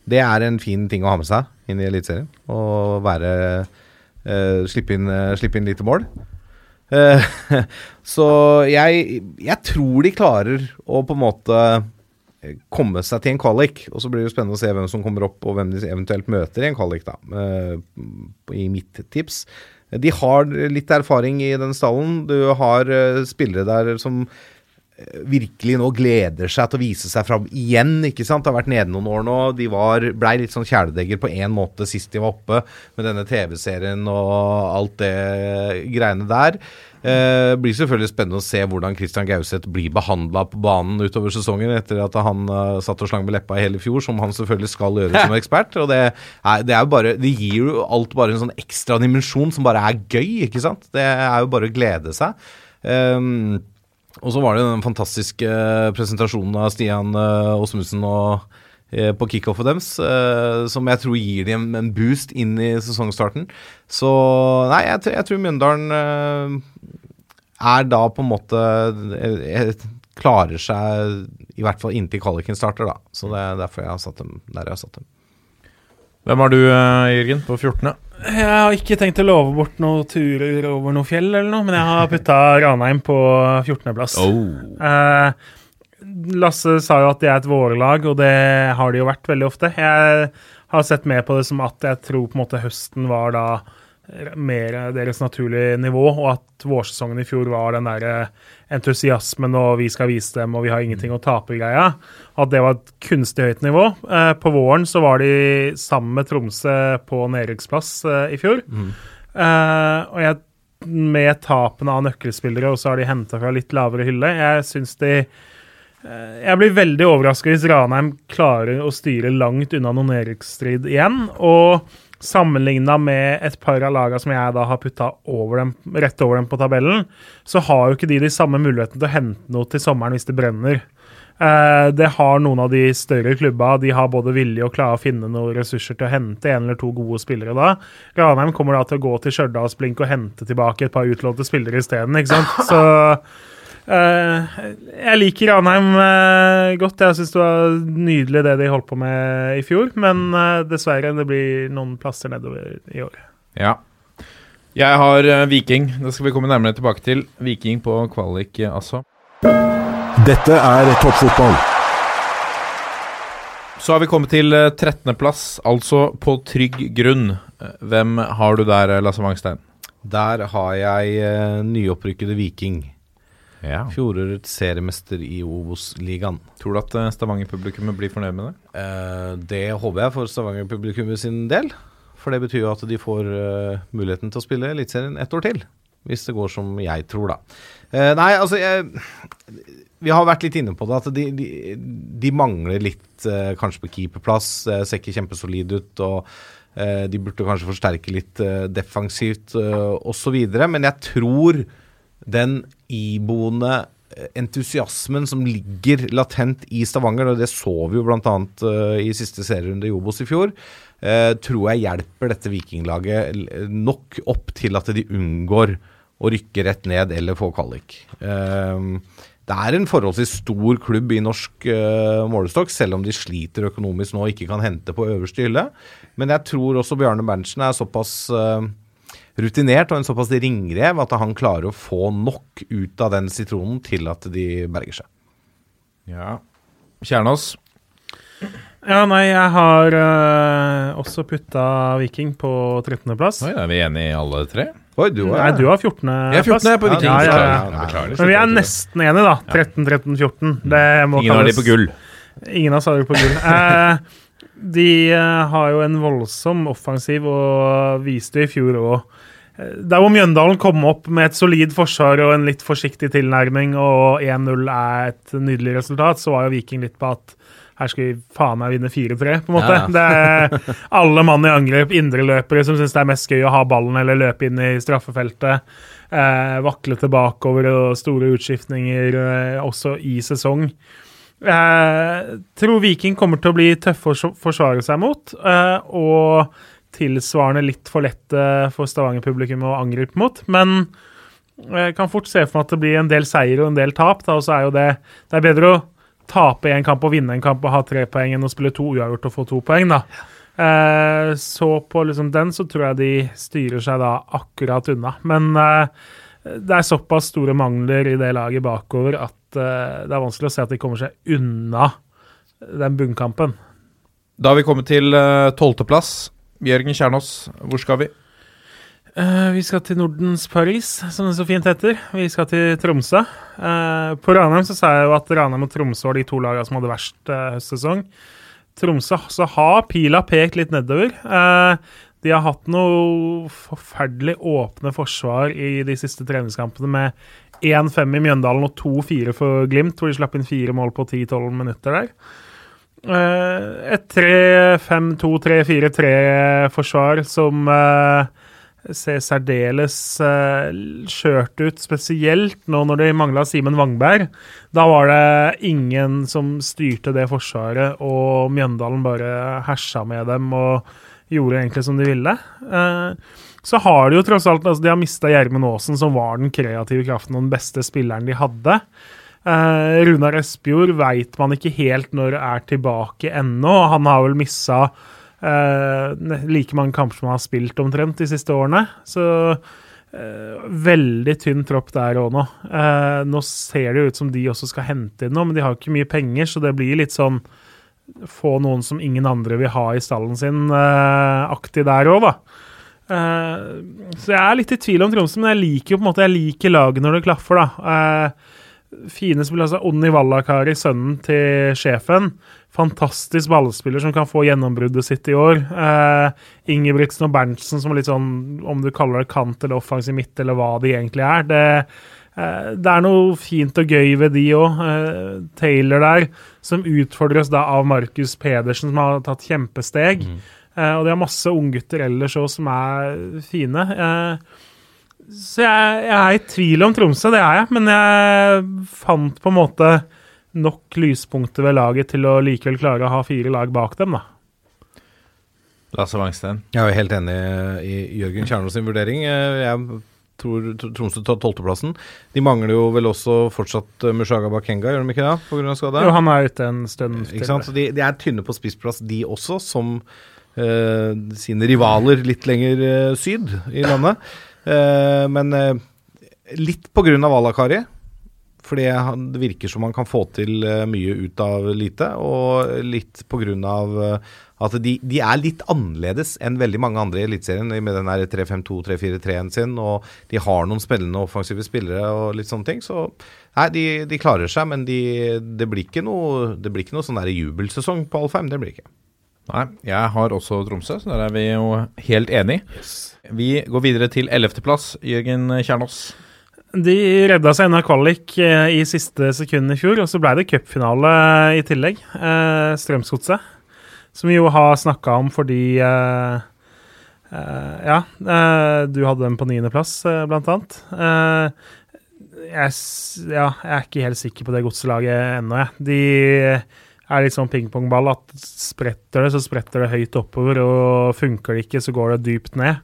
Det er en fin ting å ha med seg inn i Eliteserien. Å være uh, Slippe inn, uh, slippe inn lite mål. Eh, så jeg, jeg tror de klarer å på en måte eh, komme seg til en kvalik. Og så blir det spennende å se hvem som kommer opp, og hvem de eventuelt møter i en kvalik, da. eh, I mitt tips. De har litt erfaring i den stallen. Du har spillere der som virkelig nå gleder seg til å vise seg fram igjen. ikke sant? Det har vært nede noen år nå. De var, blei litt sånn kjæledegger på én måte sist de var oppe, med denne TV-serien og alt det greiene der. Eh, blir selvfølgelig spennende å se hvordan Christian Gauseth blir behandla på banen utover sesongen, etter at han uh, satt og slang med leppa i hele fjor, som han selvfølgelig skal gjøre som ekspert. og det, er, det er bare Det gir jo alt bare en sånn ekstra dimensjon som bare er gøy, ikke sant? Det er jo bare å glede seg. Um, og så var det den fantastiske eh, presentasjonen av Stian Åsmundsen og eh, på kickoffet deres, eh, som jeg tror gir dem en boost inn i sesongstarten. Så nei, jeg, jeg tror Mjøndalen eh, er da på en måte eh, eh, Klarer seg i hvert fall inntil kvaliken starter, da. Så det er derfor jeg har satt dem der jeg har satt dem. Hvem har du, eh, Jørgen, på 14.? Jeg har ikke tenkt å love bort noen turer over noe fjell eller noe, men jeg har putta Ranheim på 14.-plass. Oh. Eh, Lasse sa jo at de er et vårlag, og det har de jo vært veldig ofte. Jeg har sett mer på det som at jeg tror på en måte høsten var da mer deres naturlige nivå, og at vårsesongen i fjor var den der entusiasmen og vi skal vise dem og vi har ingenting å tape-greia. At det var et kunstig høyt nivå. Eh, på våren så var de sammen med Tromsø på nedrykksplass eh, i fjor. Eh, og jeg, med tapene av nøkkelspillere, og så har de henta fra litt lavere hylle. Jeg syns de eh, Jeg blir veldig overraska hvis Ranheim klarer å styre langt unna noen nedrykksstrid igjen. Og sammenligna med et par av lagene som jeg da har putta rett over dem på tabellen, så har jo ikke de de samme mulighetene til å hente noe til sommeren hvis det brenner. Eh, det har noen av de større klubba. De har både vilje og klare å finne noen ressurser til å hente en eller to gode spillere da. Ranheim kommer da til å gå til Stjørdalsblink og hente tilbake et par utlånte spillere isteden, ikke sant. Så jeg liker Ranheim eh, godt. Jeg syns det var nydelig det de holdt på med i fjor, men eh, dessverre, det blir noen plasser nedover i år. Ja. Jeg har eh, Viking. Det skal vi komme nærmere tilbake til. Viking på kvalik, eh, altså. Dette er toppfotball. Så har vi kommet til eh, 13.-plass, altså på trygg grunn. Eh, Hvem har du der, eh, Lasse Wangstein? Der har jeg eh, nyopprykkede Viking. Ja. Fjorårets seriemester i Obos-ligaen. Tror du at eh, Stavanger-publikummet blir fornøyd med det? Eh, det håper jeg for Stavanger-publikummet sin del. For det betyr jo at de får uh, muligheten til å spille Eliteserien ett år til. Hvis det går som jeg tror, da. Eh, nei, altså jeg, Vi har vært litt inne på det, at de, de, de mangler litt eh, kanskje på keeperplass. Eh, ser ikke kjempesolid ut. og De burde kanskje forsterke litt defensivt uh, osv. Men jeg tror den iboende eh, entusiasmen som ligger latent i Stavanger, og det så vi jo bl.a. Uh, i siste serierunde i Obos i fjor, uh, tror jeg hjelper dette vikinglaget nok opp til at de unngår å rykke rett ned eller få kvalik. Uh, det er en forholdsvis stor klubb i norsk uh, målestokk, selv om de sliter økonomisk nå og ikke kan hente på øverste hylle. Men jeg tror også Bjarne Berntsen er såpass eh, rutinert og en såpass ringrev at han klarer å få nok ut av den sitronen til at de berger seg. Ja. Kjernås? Ja, nei, jeg har uh, også putta Viking på 13.-plass. Oi, er vi enige i alle tre? Oi, du Nei, du har 14. Jeg er 14 på Viking. Ja, ja, ja. Beklager. Beklager. Men vi er nesten enige, da. 13, 13, 14. Det må Ingen av de på gull. Ingen av oss har det på gull. Eh, de eh, har jo en voldsom offensiv og viste i fjor òg. Der hvor Mjøndalen kom opp med et solid forsvar og en litt forsiktig tilnærming, og 1-0 er et nydelig resultat, så var jo Viking litt på at her skal vi faen meg vinne 4-3, på en måte. Ja, ja. Det er alle mann i angrep, indreløpere som syns det er mest gøy å ha ballen eller løpe inn i straffefeltet. Eh, vakle tilbakeover og store utskiftninger eh, også i sesong. Jeg tror Viking kommer til å bli tøffe å forsvare seg mot, eh, og tilsvarende litt for lette for Stavanger-publikum å angripe mot. Men jeg kan fort se for meg at det blir en del seier og en del tap. Da, og så er jo det, det er bedre å tape én kamp og vinne en kamp og ha tre poeng enn å spille to uavgjort og få to poeng. da. Eh, så på liksom den så tror jeg de styrer seg da akkurat unna. Men eh, det er såpass store mangler i det laget bakover at eh, det er vanskelig å se at de kommer seg unna den bunnkampen. Da har vi kommet til tolvteplass. Jørgen Kjernås, hvor skal vi? Uh, vi skal til Nordens Paris, som det så fint heter. Vi skal til Tromsø. Uh, på Ranheim så sa jeg jo at Ranheim og Tromsø var de to lagene som hadde verst uh, høstsesong. Tromsø så har pila pekt litt nedover. Eh, de har hatt noe forferdelig åpne forsvar i de siste treningskampene med 1-5 i Mjøndalen og 2-4 for Glimt, hvor de slapp inn fire mål på 10-12 minutter der. Eh, et 3-5-2-3-4-3-forsvar som eh, ser særdeles uh, skjørt ut, spesielt nå når de mangla Simen Wangberg. Da var det ingen som styrte det forsvaret, og Mjøndalen bare hersa med dem og gjorde egentlig som de ville. Eh, så har de jo tross alt altså De har mista Gjermund Aasen, som var den kreative kraften og den beste spilleren de hadde. Eh, Runar Espejord veit man ikke helt når er tilbake ennå. Han har vel missa eh, like mange kamper som han har spilt omtrent de siste årene. Så eh, veldig tynn tropp der òg nå. Eh, nå ser det jo ut som de også skal hente inn noe, men de har ikke mye penger, så det blir litt sånn få noen som ingen andre vil ha i stallen sin, eh, aktig der òg, da. Eh, så jeg er litt i tvil om Tromsø, men jeg liker jo på en måte Jeg liker laget når det klaffer, da. Eh, fine spillere, altså Onni Vallakari, sønnen til sjefen. Fantastisk ballspiller som kan få gjennombruddet sitt i år. Eh, Ingebrigtsen og Berntsen som er litt sånn, om du kaller det kant eller offensiv midt, eller hva de egentlig er. Det, det er noe fint og gøy ved de òg. Taylor der, som utfordres da av Markus Pedersen, som har tatt kjempesteg. Eh, og de har masse unggutter ellers òg som er fine. Eh, så jeg, jeg er i tvil om Tromsø, det er jeg. Men jeg fant på en måte nok lyspunkter ved laget til å likevel klare å ha fire lag bak dem, da. Lasse Wangsten. Jeg er helt enig i Jørgen Kjernås sin vurdering. Eh, Jeg tror Tromsø tar tolvteplassen. De mangler jo vel også fortsatt eh, Mushaga Bakenga, gjør de ikke det? På grunn av skade? Jo, han er ute en stund. Ikke sant? Så de, de er tynne på spissplass, de også, som eh, sine rivaler litt lenger eh, syd i landet. Eh, men eh, litt på grunn av Alakari. Fordi det virker som man kan få til eh, mye ut av lite, og litt eh, at de, de er litt annerledes enn veldig mange andre i Eliteserien med den der 3-5-2-3-4-3-en sin, og de har noen spillende offensive spillere og litt sånne ting. Så nei, de, de klarer seg, men de, det blir ikke noe, det blir ikke noe sånn der jubelsesong på Alfheim. Det blir ikke. Nei, jeg har også Tromsø, så der er vi jo helt enige. Vi går videre til ellevteplass. Jørgen Kjernås. De redda seg unna kvalik eh, i siste sekund i fjor, og så ble det cupfinale i tillegg. Eh, Strømsgodset, som vi jo har snakka om fordi eh, eh, Ja, eh, du hadde dem på niendeplass, eh, blant annet. Eh, jeg, ja, jeg er ikke helt sikker på det godselaget ennå, jeg. De er litt sånn pingpongball at spretter det, så spretter det høyt oppover, og funker det ikke, så går det dypt ned.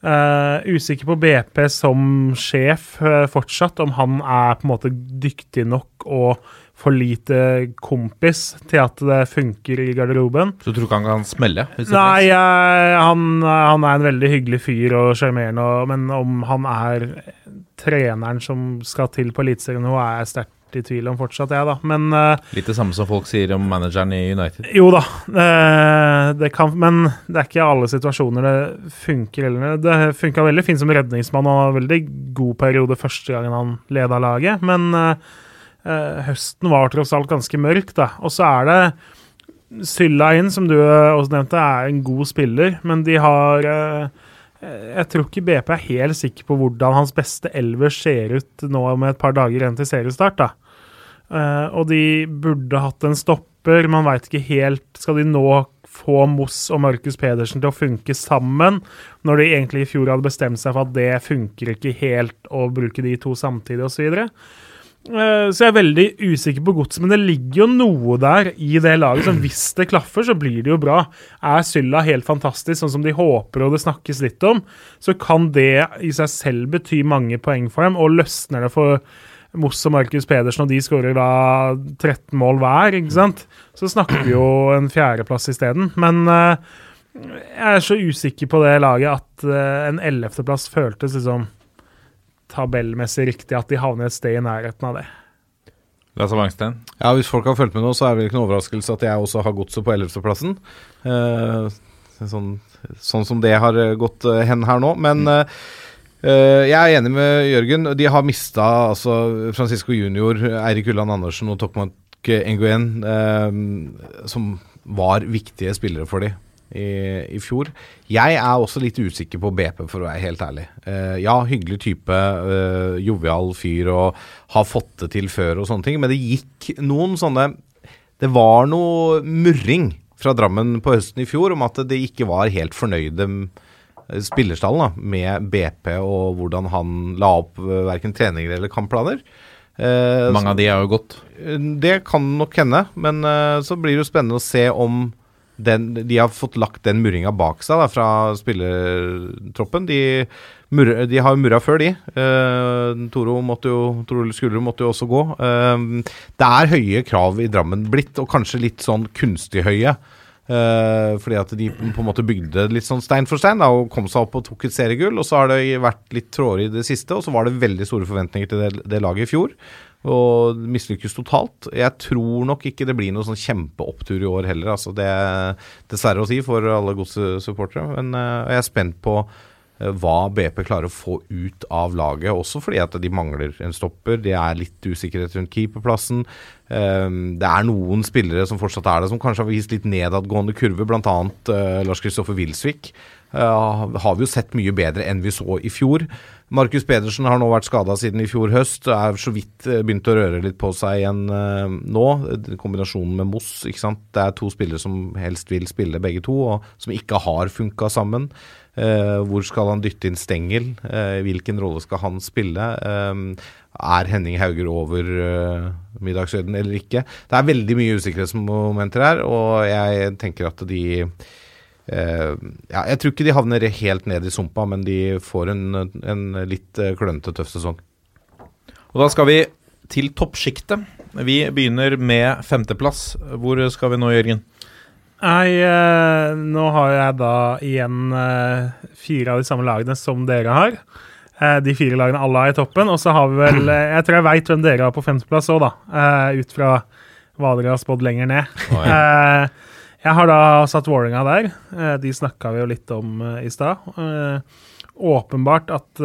Eh, usikker på BP som sjef uh, fortsatt, om han er på en måte dyktig nok og for lite kompis til at det funker i garderoben. Så du tror ikke han kan smelle? Nei, uh, han, han er en veldig hyggelig fyr og sjarmerende, men om han er treneren som skal til på Eliteserien nå, er jeg sterkt vært i tvil om fortsatt, jeg, da. Men eh, Litt det samme som folk sier om manageren i United. jo da. eh, det kan, men det er ikke alle situasjoner det funker. Eller, det funka veldig fint som redningsmann og var veldig god periode første gangen han leda laget. Men eh, høsten var tross alt ganske mørk, da. Og så er det Sylla inn, som du også nevnte, er en god spiller, men de har Jeg tror ikke BP er helt sikker på hvordan hans beste elver ser ut nå med et par dager igjen til seriestart. da. Eh, og de burde hatt en stopper. Man veit ikke helt Skal de nå få Moss og Markus Pedersen til å funke sammen, når de egentlig i fjor hadde bestemt seg for at det funker ikke helt å bruke de to samtidig, osv. Eh, så jeg er veldig usikker på godset, men det ligger jo noe der i det laget. Så hvis det klaffer, så blir det jo bra. Er Sylla helt fantastisk, sånn som de håper og det snakkes litt om, så kan det i seg selv bety mange poeng for dem, og løsner det for Moss og Markus Pedersen, og de skårer da 13 mål hver, ikke sant? Så snakker vi jo en fjerdeplass isteden. Men eh, jeg er så usikker på det laget at eh, en ellevteplass føltes liksom tabellmessig riktig at de havner et sted i nærheten av det. Lasse Wangstein. Ja, Hvis folk har fulgt med nå, så er det vel ikke noe overraskelse at jeg også har godset på 11.-plassen. Eh, sånn, sånn som det har gått eh, hen her nå. Men mm. eh, jeg er enig med Jørgen. De har mista altså, Francisco Junior, Eirik Ulland Andersen og Tokmak Nguyen, eh, som var viktige spillere for dem i, i fjor. Jeg er også litt usikker på BP, for å være helt ærlig. Uh, ja, hyggelig type, uh, jovial fyr og har fått det til før og sånne ting, men det gikk noen sånne Det var noe murring fra Drammen på høsten i fjor om at de ikke var helt fornøyde eh, spillerstallen da, med BP og hvordan han la opp verken treninger eller kampplaner. Uh, Mange av de er jo gått. det kan nok hende, men så blir det jo spennende å se om den, de har fått lagt den murringa bak seg da, fra spillertroppen. De, murre, de har jo murra før, de. Uh, Toro måtte jo, Toro Skulderud måtte jo også gå. Uh, det er høye krav i Drammen blitt, og kanskje litt sånn kunstig høye. Uh, fordi at de på en måte bygde litt sånn stein for stein da, og kom seg opp og tok et seriegull. Og så har det vært litt tråder i det siste, og så var det veldig store forventninger til det, det laget i fjor. Og mislykkes totalt. Jeg tror nok ikke det blir noe sånn kjempeopptur i år heller. Altså det er dessverre å si for alle godssupportere. Men eh, jeg er spent på eh, hva BP klarer å få ut av laget, også fordi at de mangler en stopper. Det er litt usikkerhet rundt keeperplassen. Um, det er noen spillere som fortsatt er det, som kanskje har vist litt nedadgående kurve, bl.a. Uh, Lars Kristoffer Wilsvik. Har vi jo sett mye bedre enn vi så i fjor. Markus Pedersen har nå vært skada siden i fjor høst. Er så vidt uh, begynt å røre litt på seg igjen uh, nå. Kombinasjonen med Moss. ikke sant? Det er to spillere som helst vil spille, begge to, og som ikke har funka sammen. Hvor skal han dytte inn Stengel? Hvilken rolle skal han spille? Er Henning Hauger over middagshøyden eller ikke? Det er veldig mye usikkerhetsmomenter her, og jeg tenker at de ja, Jeg tror ikke de havner helt ned i sumpa, men de får en, en litt klønete, tøff sesong. Og da skal vi til toppsjiktet. Vi begynner med femteplass. Hvor skal vi nå, Jørgen? Nei, eh, nå har jeg da igjen eh, fire av de samme lagene som dere har. Eh, de fire lagene alle har i toppen. Og så har vi vel eh, Jeg tror jeg veit hvem dere har på femteplass òg, da. Eh, ut fra hva dere har spådd lenger ned. Å, Eh, jeg har da satt Vålerenga der. Eh, de snakka vi jo litt om eh, i stad. Eh, åpenbart at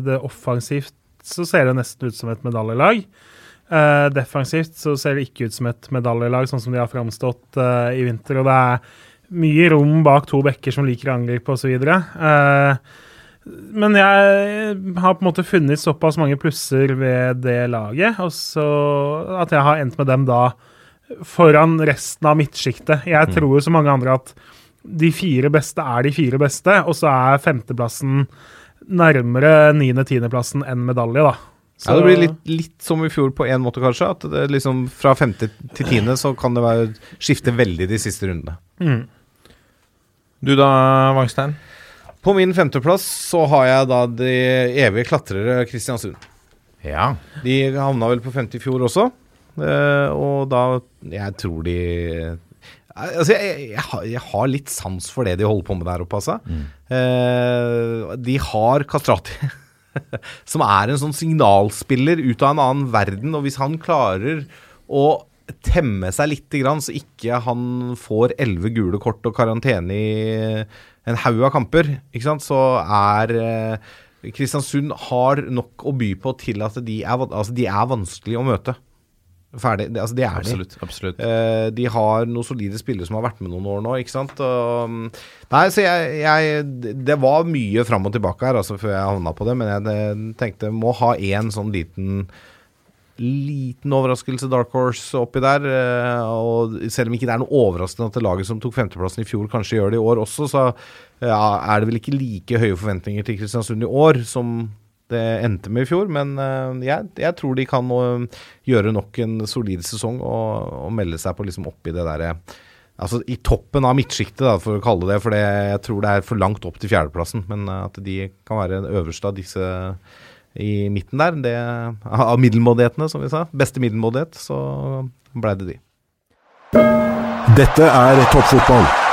det offensivt så ser det nesten ut som et medaljelag. Defensivt så ser det ikke ut som et medaljelag, sånn som de har framstått i vinter. Og det er mye rom bak to bekker som liker å angripe osv. Men jeg har på en måte funnet såpass mange plusser ved det laget, og så at jeg har endt med dem da foran resten av midtsjiktet. Jeg tror jo som mange andre at de fire beste er de fire beste, og så er femteplassen nærmere niende-tiendeplassen enn medalje, da. Ja, Det blir litt, litt som i fjor på én måte, kanskje. At det liksom fra femte til tiende så kan det være, skifte veldig de siste rundene. Mm. Du da, Wangstein? På min femteplass så har jeg da de evige klatrere Kristiansund. Ja. De havna vel på 50 i fjor også. Eh, og da Jeg tror de Altså, jeg, jeg, har, jeg har litt sans for det de holder på med der oppe, altså. Eh, de har Kastrati som er en sånn signalspiller ut av en annen verden. Og hvis han klarer å temme seg lite grann, så ikke han får elleve gule kort og karantene i en haug av kamper, ikke sant, så er eh, Kristiansund har nok å by på til at de er, altså, de er vanskelig å møte. Ferdig. Det, altså, det er de. Absolutt. absolutt. Eh, de har noen solide spillere som har vært med noen år nå, ikke sant. Og, mm, nei, så jeg, jeg Det var mye fram og tilbake her altså, før jeg havna på det, men jeg tenkte må ha én sånn liten Liten overraskelse, Dark Horse, oppi der. eh, Og selv om ikke det er noe overraskende at det laget som tok femteplassen i fjor, kanskje gjør det i år også, så ja, er det vel ikke like høye forventninger til Kristiansund i år som det endte med i fjor. Men eh, jeg, jeg tror de kan eh, gjøre nok en solid sesong og, og melde seg på liksom oppi det derre Altså i toppen av midtsjiktet, for å kalle det det. For det, jeg tror det er for langt opp til fjerdeplassen. Men eh, at de kan være den øverste av disse i midten der, det, av middelmådighetene, som vi sa, beste middelmådighet, så blei det de. Dette er toppfotball.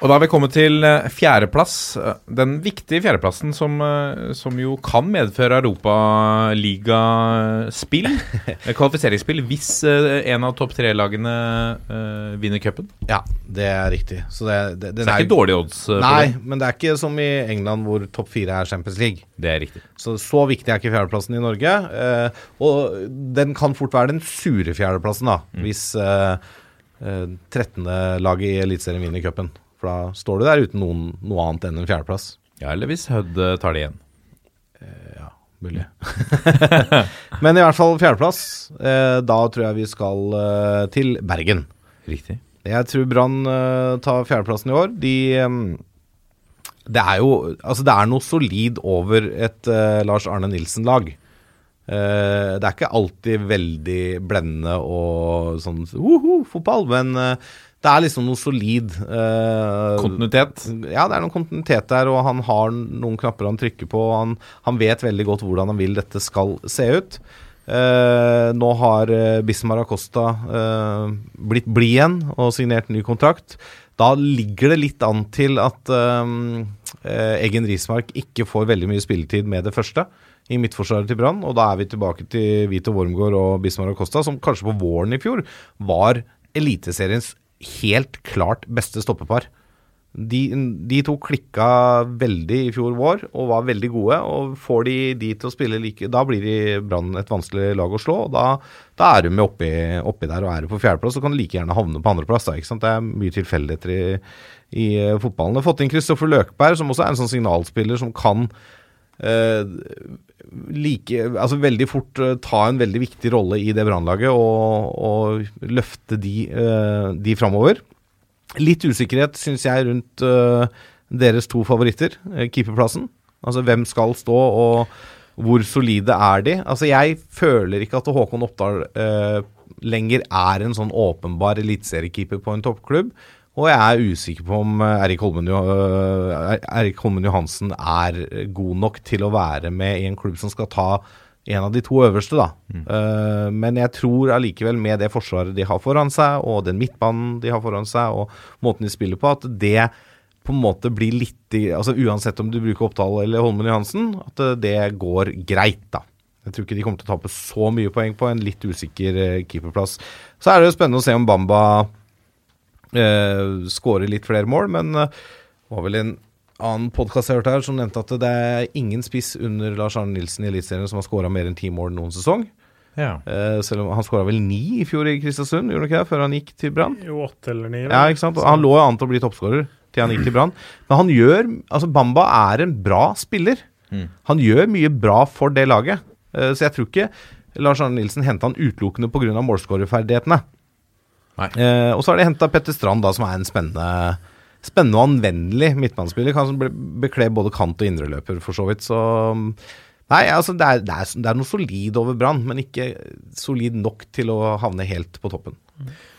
Og da har vi kommet til eh, fjerdeplass. eh, Den viktige fjerdeplassen som, eh, som jo kan medføre Europaligaspill. Kvalifiseringsspill hvis en av topp tre-lagene uh, vinner cupen. Ja, det er riktig. Så det, det, Så det er ikke dårlige odds Nei, det. men det er ikke som i England hvor topp fire er Champions League. Det er riktig. Så så viktig er ikke fjerdeplassen i Norge. Uh, og den kan fort være den sure fjerdeplassen, da, hvis uh, eh, 13. laget i Eliteserien vinner cupen. For da står du der uten noen, noe annet enn en fjerdeplass. Ja, eller hvis Hødd eh, tar det igjen. Ja, mulig. Men i hvert fall fjerdeplass. Eh, da tror jeg vi skal eh, til Bergen. Riktig. Jeg tror Brann eh, tar fjerdeplassen i år. De eh, Det er jo Altså, det er noe solid over et uh, Lars Arne Nilsen-lag. Uh, det er ikke alltid veldig blendende og sånn uhu, fotball, men eh, det er liksom noe solid. eh, Kontinuitet. ja, det er noen kontinuitet der, og han har noen knapper han trykker på. Han, han vet veldig godt hvordan han vil dette skal se ut. Eh, nå har uh, Bismar Acosta eh, blitt blid igjen og signert ny kontrakt. Da ligger det litt an til at eh, eh, Eggen Rismark ikke får veldig mye spilletid med det første i midtforsvaret til Brann. Og da er vi tilbake til Vito Wormgård og Bismar Acosta, som kanskje på våren i fjor var Eliteseriens helt klart beste stoppepar. De, de to klikka veldig i fjor vår og var veldig gode. og Får de de til å spille like Da blir de Brann et vanskelig lag å slå. og Da, da er de med oppi, oppi der og er de på fjerdeplass, så kan de like gjerne havne på andreplass. Det er mye tilfeldigheter i, i eh, fotballen. Fått inn Kristoffer Løkberg, som også er en sånn signalspiller som kan eh, like, altså veldig fort eh, ta en veldig viktig rolle i det brannlaget og, og løfte de, uh, de framover. Litt usikkerhet syns jeg rundt eh, deres to favoritter, eh, keeperplassen. Altså hvem skal stå, og hvor solide er de? Altså jeg føler ikke at Håkon Oppdal eh, lenger er en sånn åpenbar eliteseriekeeper på en toppklubb. Og jeg er usikker på om eh, Erik Holmen, eh, Erik Holmen Johansen er god nok til å være med i en klubb som skal ta en av de to øverste, da. Mm. men jeg tror allikevel, med det forsvaret de har foran seg, og den midtbanen de har foran seg, og måten de spiller på, at det på en måte blir litt i- altså Uansett om du bruker Oppdal eller Holmen Johansen, at eh, det går greit, da. Jeg tror ikke de kommer til å tape så mye poeng på en litt usikker eh, keeperplass. Så er det jo spennende å se om Bamba eh, skåre litt flere mål, men eh, det var vel en annen podkast jeg hørte her som nevnte at det er ingen spiss under Lars Arne Nilsen i Eliteserien som har skåra mer enn ti mål noen sesong. Ja. Eh, selv om han skåra vel ni i fjor i Kristiansund, gjorde han ikke det? Før han gikk til Brann? Jo, åtte eller ni. Ja, ikke sant? Og Han lå jo an til å bli toppskårer til han gikk til Brann. Men han gjør Altså, Bamba er en bra spiller. Han gjør mye bra for det laget. Eh, så jeg tror ikke Lars Arne Nilsen henta han utelukkende pga. målskårerferdighetene. Eh, og så har de henta Petter Strand, da, som er en spennende Spennende og anvendelig midtbanespiller. Kan be- bekle både kant og indreløper, for så vidt. Så Nei, altså, det er, det er, det er noe solid over Brann, men ikke solid nok til å havne helt på toppen.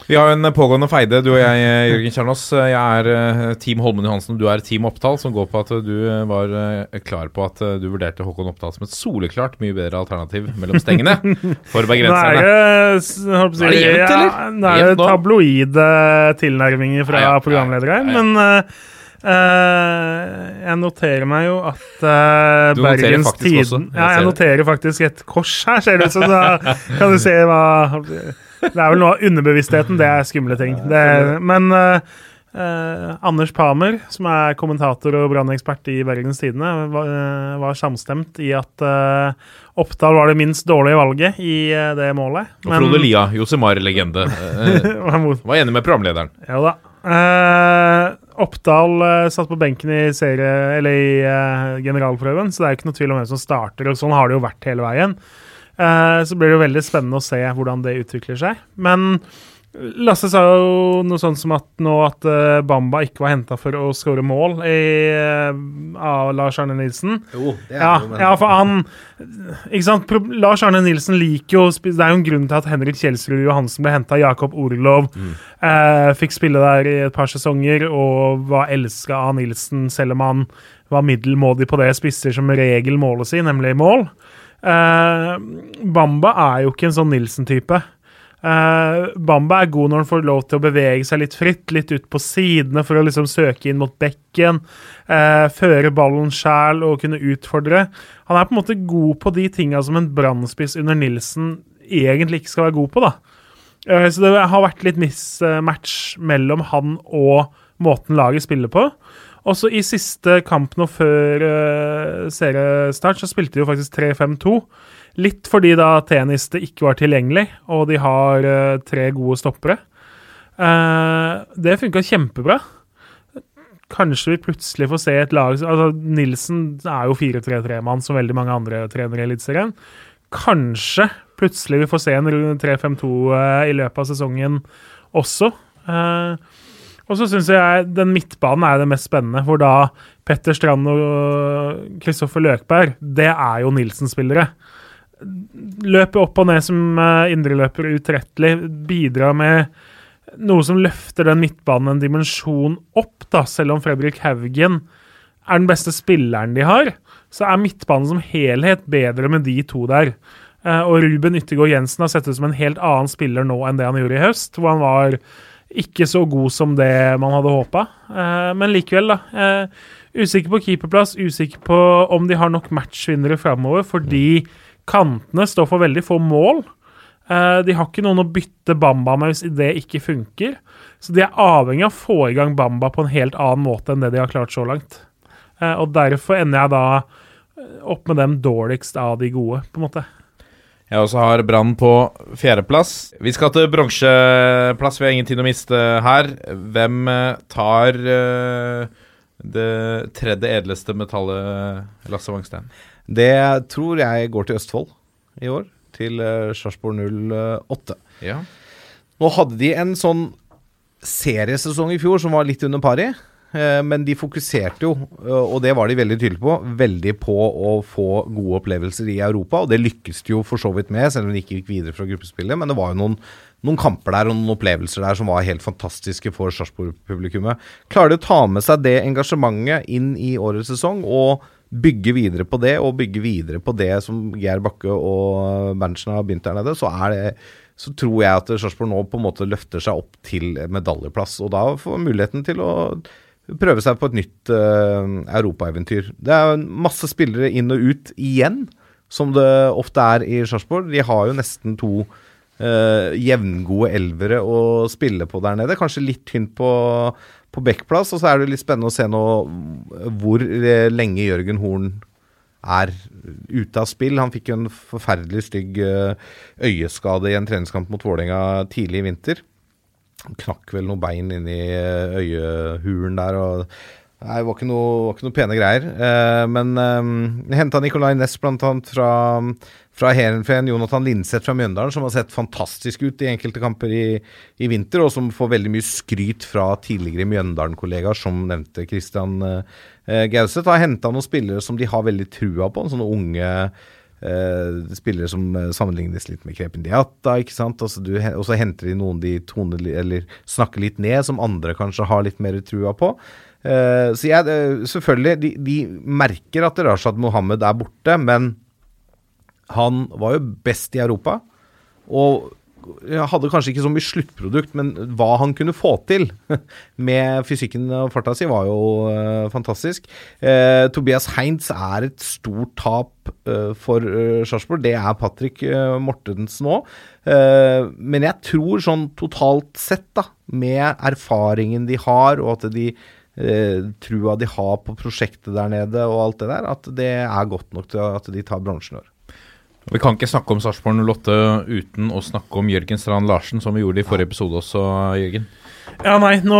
Vi har jo en pågående feide, du og jeg, Jørgen Kjernås. Jeg er eh, Team Holmen Johansen, du er Team Oppdal, som går på at du eh, var eh, klar på at du vurderte Håkon Oppdal som et soleklart mye bedre alternativ mellom stengene for Nå er bergenserne. det, Er jevnt, ja, eller? Det tabloide tilnærminger fra Ja, ja, programledere her, ja, ja. men eh, Eh, jeg noterer meg jo at uh, Bergens. Tiden Jeg Ja, jeg noterer faktisk et kors her, ser det ut som. Da kan du se hva Det er vel noe av underbevisstheten, det er skumle ting. Det, men uh, uh, Anders Pamer, som er kommentator og brannekspert i Bergens Tidende, var, uh, var samstemt i at eh, Oppdal var det minst dårlige valget i eh, det målet. Og Frode Lia, Josemar-legende, eh, var enig med programlederen. Ja da. Eh, Oppdal eh, satt på benken i serie Eller i eh, generalprøven, så det er jo ikke noe tvil om hvem som starter. og Sånn har det jo vært hele veien. Eh, så blir det jo veldig spennende å se hvordan det utvikler seg. Men Lasse sa jo noe sånt som at nå at uh, Bamba ikke var henta for å skåre mål i, uh, av Lars Arne Nilsen. Jo, det Ja, ja, for han Ikke sant? Lars Arne Nilsen liker jo Det er jo en grunn til at Henrik Kjelsrud Johansen ble henta. Jakob Orlov eh, fikk spille der i et par sesonger og var elska av Nilsen, selv om han var middelmådig på det spisser som regel målet si, nemlig mål. Eh, Bamba er jo ikke en sånn Nilsen-type. Uh, Bamba er god når han får lov til å bevege seg litt fritt, litt ut på sidene for å liksom søke inn mot bekken. uh, føre ballen sjæl og kunne utfordre. Han er på en måte god på de tinga som en brannspiss under Nilsen egentlig ikke skal være god på. da. Eh, så det har vært litt mismatch mellom han og måten laget spiller på. Også i siste kamp nå før uh, seriestart så spilte de jo faktisk 3-5-2. Litt fordi da Teniste ikke var tilgjengelig, og de har uh, tre gode stoppere. Uh, det funka kjempebra. Kanskje vi plutselig får se et lag altså Nilsen er jo 4-3-3-mann, som veldig mange andre trenere i Eliteserien. Kanskje plutselig vi får se en 3-5-2 eh, i løpet av sesongen også. Eh, og så syns jeg den midtbanen er det mest spennende, hvor da Petter Strand og Kristoffer Løkberg, det er jo Nilsen-spillere. Løper opp og ned som uh, indreløper utrettelig, bidrar med noe som løfter den midtbanen en dimensjon opp, da, selv om Fredrik Haugen er den beste spilleren de har, så er midtbanen som helhet bedre med de to der. Eh, og Ruben Yttergård Jensen har sett ut som en helt annen spiller nå enn det han gjorde i høst, hvor han var ikke så god som det man hadde håpa. Eh, men likevel, da. Eh, usikker på keeperplass, usikker på om de har nok matchvinnere framover, fordi kantene står for veldig få mål. Eh, de har ikke noen å bytte Bamba med hvis det ikke funker. Så de er avhengig av å få i gang Bamba på en helt annen måte enn det de har klart så langt. Og derfor ender jeg da opp med dem dårligst av de gode, på en måte. Jeg også har Brann på fjerdeplass. Vi skal til bronseplass, vi har ingen tid å miste her. Hvem eh, tar eh, det tredje edleste metallet, Lasse Wangstein? Det tror jeg går til Østfold i år. Til uh, Sarpsborg 08. Ja. Nå hadde de en sånn seriesesong i fjor som var litt under pari. Eh, Men de fokuserte jo, eh, og det var de veldig tydelige på, veldig på å få gode opplevelser i Europa. Og det lykkes de jo for så vidt med, selv om de ikke gikk videre fra gruppespillet. Men det var jo noen, noen kamper der og noen opplevelser der som var helt fantastiske for Sarpsborg-publikummet. Klarer de å ta med seg det engasjementet inn i årets sesong og bygge videre på det, og bygge videre på det som Geir Bakke og Berntsen har begynt der nede, så det så tror jeg at Sarpsborg nå på en måte løfter seg opp til medaljeplass. Og da får muligheten til å prøve seg på et nytt uh, europaeventyr. Det er masse spillere inn og ut igjen, som det ofte er i Sarpsborg. De har jo nesten to uh, jevngode elvere å spille på der nede. Kanskje litt tynt på, på backplass, og så er det litt spennende å se nå hvor eh, lenge Jørgen Horn er ute av spill. Han fikk jo en forferdelig stygg øyeskade i en treningskamp mot Vålerenga tidlig i vinter. Knakk vel noe bein inni eh, øyehulen der. og Nei, det var ikke noe, noe pene greier. Eh, men eh, henta Nicolay Næss bl.a. fra, fra Heerenveen, Jonathan Linseth fra Mjøndalen, som har sett fantastisk ut i enkelte kamper i, i vinter, og som får veldig mye skryt fra tidligere Mjøndalen-kollegaer, som nevnte Christian eh, Gauseth. Har henta noen spillere som de har veldig trua på, sånne unge eh, spillere som eh, sammenlignes litt med Krepin Diata, ikke sant. Altså, du, og så henter de noen de toner eller snakker litt ned, som andre kanskje har litt mer trua på. Uh, så jeg, uh, selvfølgelig, de, de merker at Rashad Mohammed er borte, men han var jo best i Europa. Og hadde kanskje ikke så mye sluttprodukt, men hva han kunne få til med fysikken og farta si, var jo eh, fantastisk. Eh, Tobias Heinz er et stort tap eh, for uh, Sarpsborg. Det er Patrick Mortensen òg. men jeg tror sånn totalt sett, da, med erfaringen de har, og at de trua de har på prosjektet der nede og alt det der, at det er godt nok til at de tar bronsen i år. Vi kan ikke snakke om Sarpsborg 08 uten å snakke om Jørgen Strand Larsen, som vi gjorde i forrige episode også, Jørgen. Ja, nei, nå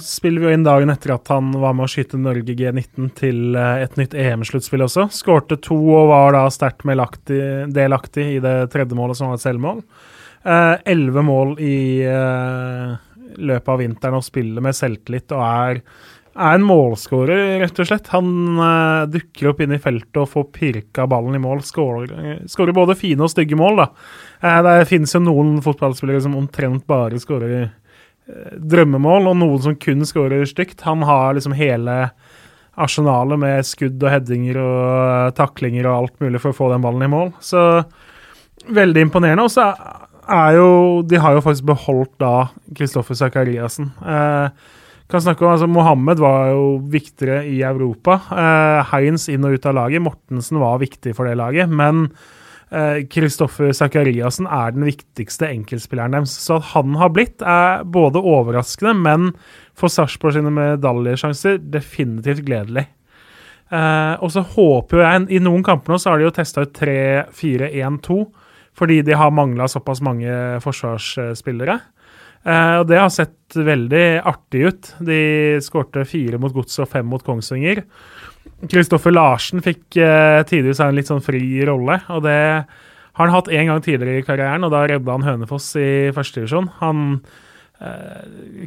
spiller vi jo inn dagen etter at han var med å skyte Norge G19 til eh, et nytt EM-sluttspill også. Skårte to og var da sterkt delaktig i det tredje målet, som var et selvmål. Eh, elleve mål i eh, løpet av vinteren og spiller med selvtillit og er er en målskårer, rett og slett. Han uh, dukker opp inn i feltet og får pirka ballen i mål. Skårer både fine og stygge mål, da. Uh, det finnes jo noen fotballspillere som omtrent bare skårer uh, drømmemål, og noen som kun skårer stygt. Han har liksom hele arsenalet med skudd og headinger og taklinger og alt mulig for å få den ballen i mål. Så veldig imponerende. Og så er jo De har jo faktisk beholdt da Kristoffer Sakariassen. Eh, kan snakke om, altså Mohammed var jo viktigere i Europa. Eh, Heinz inn og ut av laget. Mortensen var viktig for det laget. Men Kristoffer eh, Sakariassen er den viktigste enkeltspilleren deres. Så at han har blitt, er både overraskende, men for Sarpsborg sine medaljesjanser definitivt gledelig. Eh, og så håper jeg I noen kamper nå så har de jo testa ut 3-4-1-2, fordi de har mangla såpass mange forsvarsspillere. Uh, og Det har sett veldig artig ut. De skårte fire mot Godset og fem mot Kongsvinger. Kristoffer Larsen fikk uh, seg en litt sånn fri rolle. og Det har han hatt én gang tidligere i karrieren, og da redda han Hønefoss i førstedivisjon.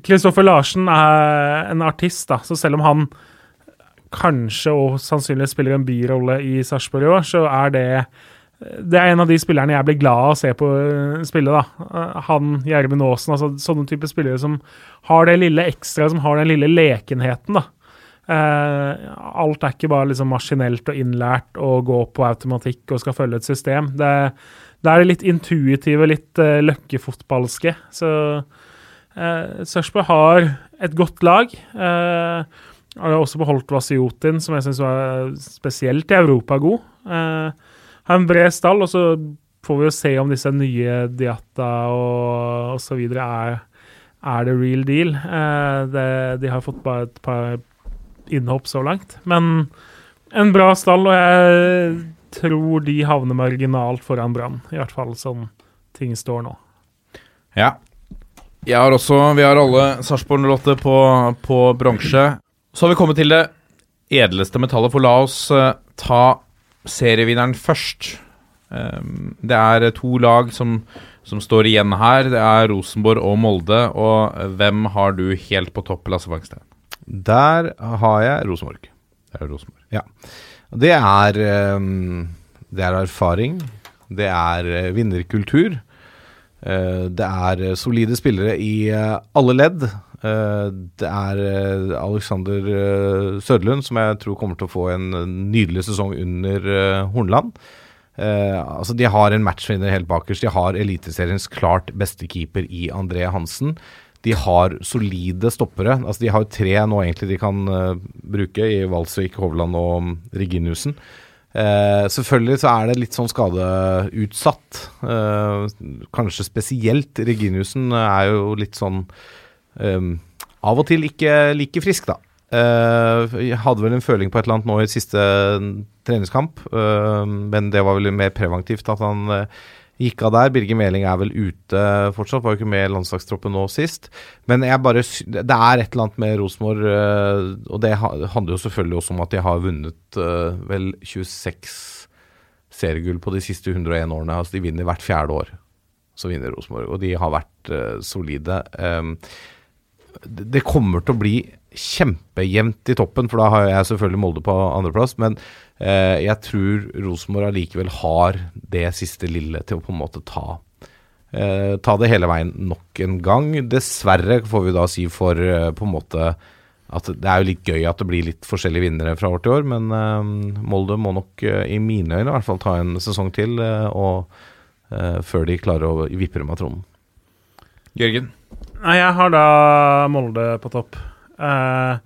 Kristoffer uh, Larsen er en artist, da, så selv om han kanskje og sannsynligvis spiller en birolle i Sarpsborg i år, så er det det er en av de spillerne jeg blir glad av å se på eh, spille. da. Eh, han, Gjermund Aasen, altså sånne typer spillere som har det lille ekstra, som har den lille lekenheten. da. Eh, alt er ikke bare liksom maskinelt og innlært og gå på automatikk og skal følge et system. Det, det er det litt intuitive, litt uh, løkkefotballske. Så uh, Sarpsborg har et godt lag. Uh, har også beholdt Vasiotin, som jeg syns var spesielt i Europa god. Uh, har en bred stall, og så får vi jo se om disse nye Diatta og osv. Er, er det real deal. Eh, det, de har fått bare et par innhopp så langt. Men en bra stall, og jeg tror de havner marginalt foran Brann. I hvert fall sånn ting står nå. Ja. Jeg har også, Vi har alle Sarpsborg 08 på, på bronse. Så har vi kommet til det edleste metallet, for la oss uh, ta serievinneren først. Um, det er to lag som, som, står igjen her. Det er Rosenborg og Molde. Og hvem har du helt på topp, Lasse Bangstein? Der har jeg Rosenborg. Det er Rosenborg. Ja. Det er, um, det er erfaring. Det er uh, vinnerkultur. Uh, det er solide spillere i alle ledd. Eh, det er eh, Alexander Sødlund, Søderlund som jeg tror kommer til å få en nydelig sesong under Hornland. altså De har en matchvinner helt bakerst. De har Eliteseriens klart beste keeper i André Hansen. De har solide stoppere. altså De har tre nå egentlig de kan bruke, i Valsvik, Hovland og Reginiussen. Eh, selvfølgelig så er det litt sånn skadeutsatt. Eh, kanskje spesielt Reginiussen er jo litt sånn um, av og til ikke like frisk, da. Uh, jeg hadde vel en føling på et eller annet nå i siste treningskamp, uh, men det var vel mer preventivt at han uh, gikk av der. Birger Meling er vel ute fortsatt, var jo ikke med i landslagstroppen nå sist. Men jeg bare, det er et eller annet med Rosenborg, og det handler jo selvfølgelig også om at de har vunnet vel 26 seriegull på de siste 101 årene. Altså de vinner hvert fjerde år. Så vinner Rosenborg, og de har vært solide. Um, det kommer til å bli kjempejevnt i toppen, for da har jeg selvfølgelig Molde på andreplass. Men eh, jeg tror Rosenborg allikevel har det siste lille til å på en måte ta, eh, ta det hele veien nok en gang. Dessverre, får vi da si for eh, på en måte at det er jo litt gøy at det blir litt forskjellige vinnere fra år til år, men eh, Molde må nok i mine øyne i hvert fall ta en sesong til. Og før de klarer å vippe dem av tronen. Jørgen? Nei, jeg har da Molde på topp. Eh,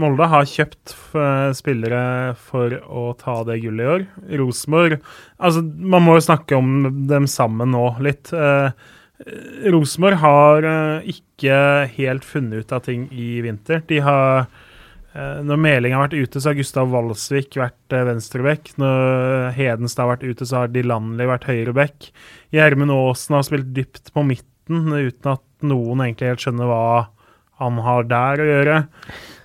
Molde har kjøpt f- spillere for å ta det gullet i år. Rosenborg Altså, man må jo snakke om dem sammen nå litt. Eh, Rosenborg har eh, ikke helt funnet ut av ting i vinter. De har eh, Når Meling har vært ute, så har Gustav Walsvik vært eh, venstrebekk. Når Hedenstad har vært ute, så har Dilanli vært høyrebekk. Gjermund Aasen har spilt dypt på midten uten at noen egentlig helt skjønner hva han har der å gjøre.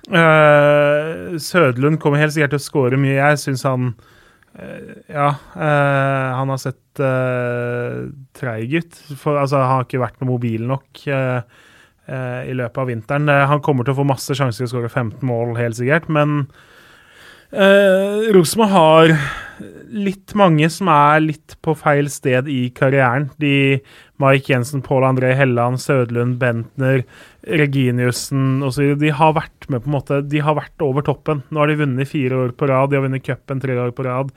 Uh, Sødlund kommer helt sikkert til å skåre mye. Jeg syns han uh, Ja, uh, han har sett uh, treig ut. Altså, han har ikke vært noe mobil nok i løpet av vinteren. Han kommer til å få masse sjanser til å skåre 15 mål, helt sikkert, men uh, Rosenborg har litt mange som er litt på feil sted i karrieren. De Mike Jensen, Pål André Helland, Sødlund, Bentner, Reginiussen osv. De har vært med på en måte, de har vært over toppen. Nå har de vunnet fire år på rad, de har vunnet cupen tre år på rad.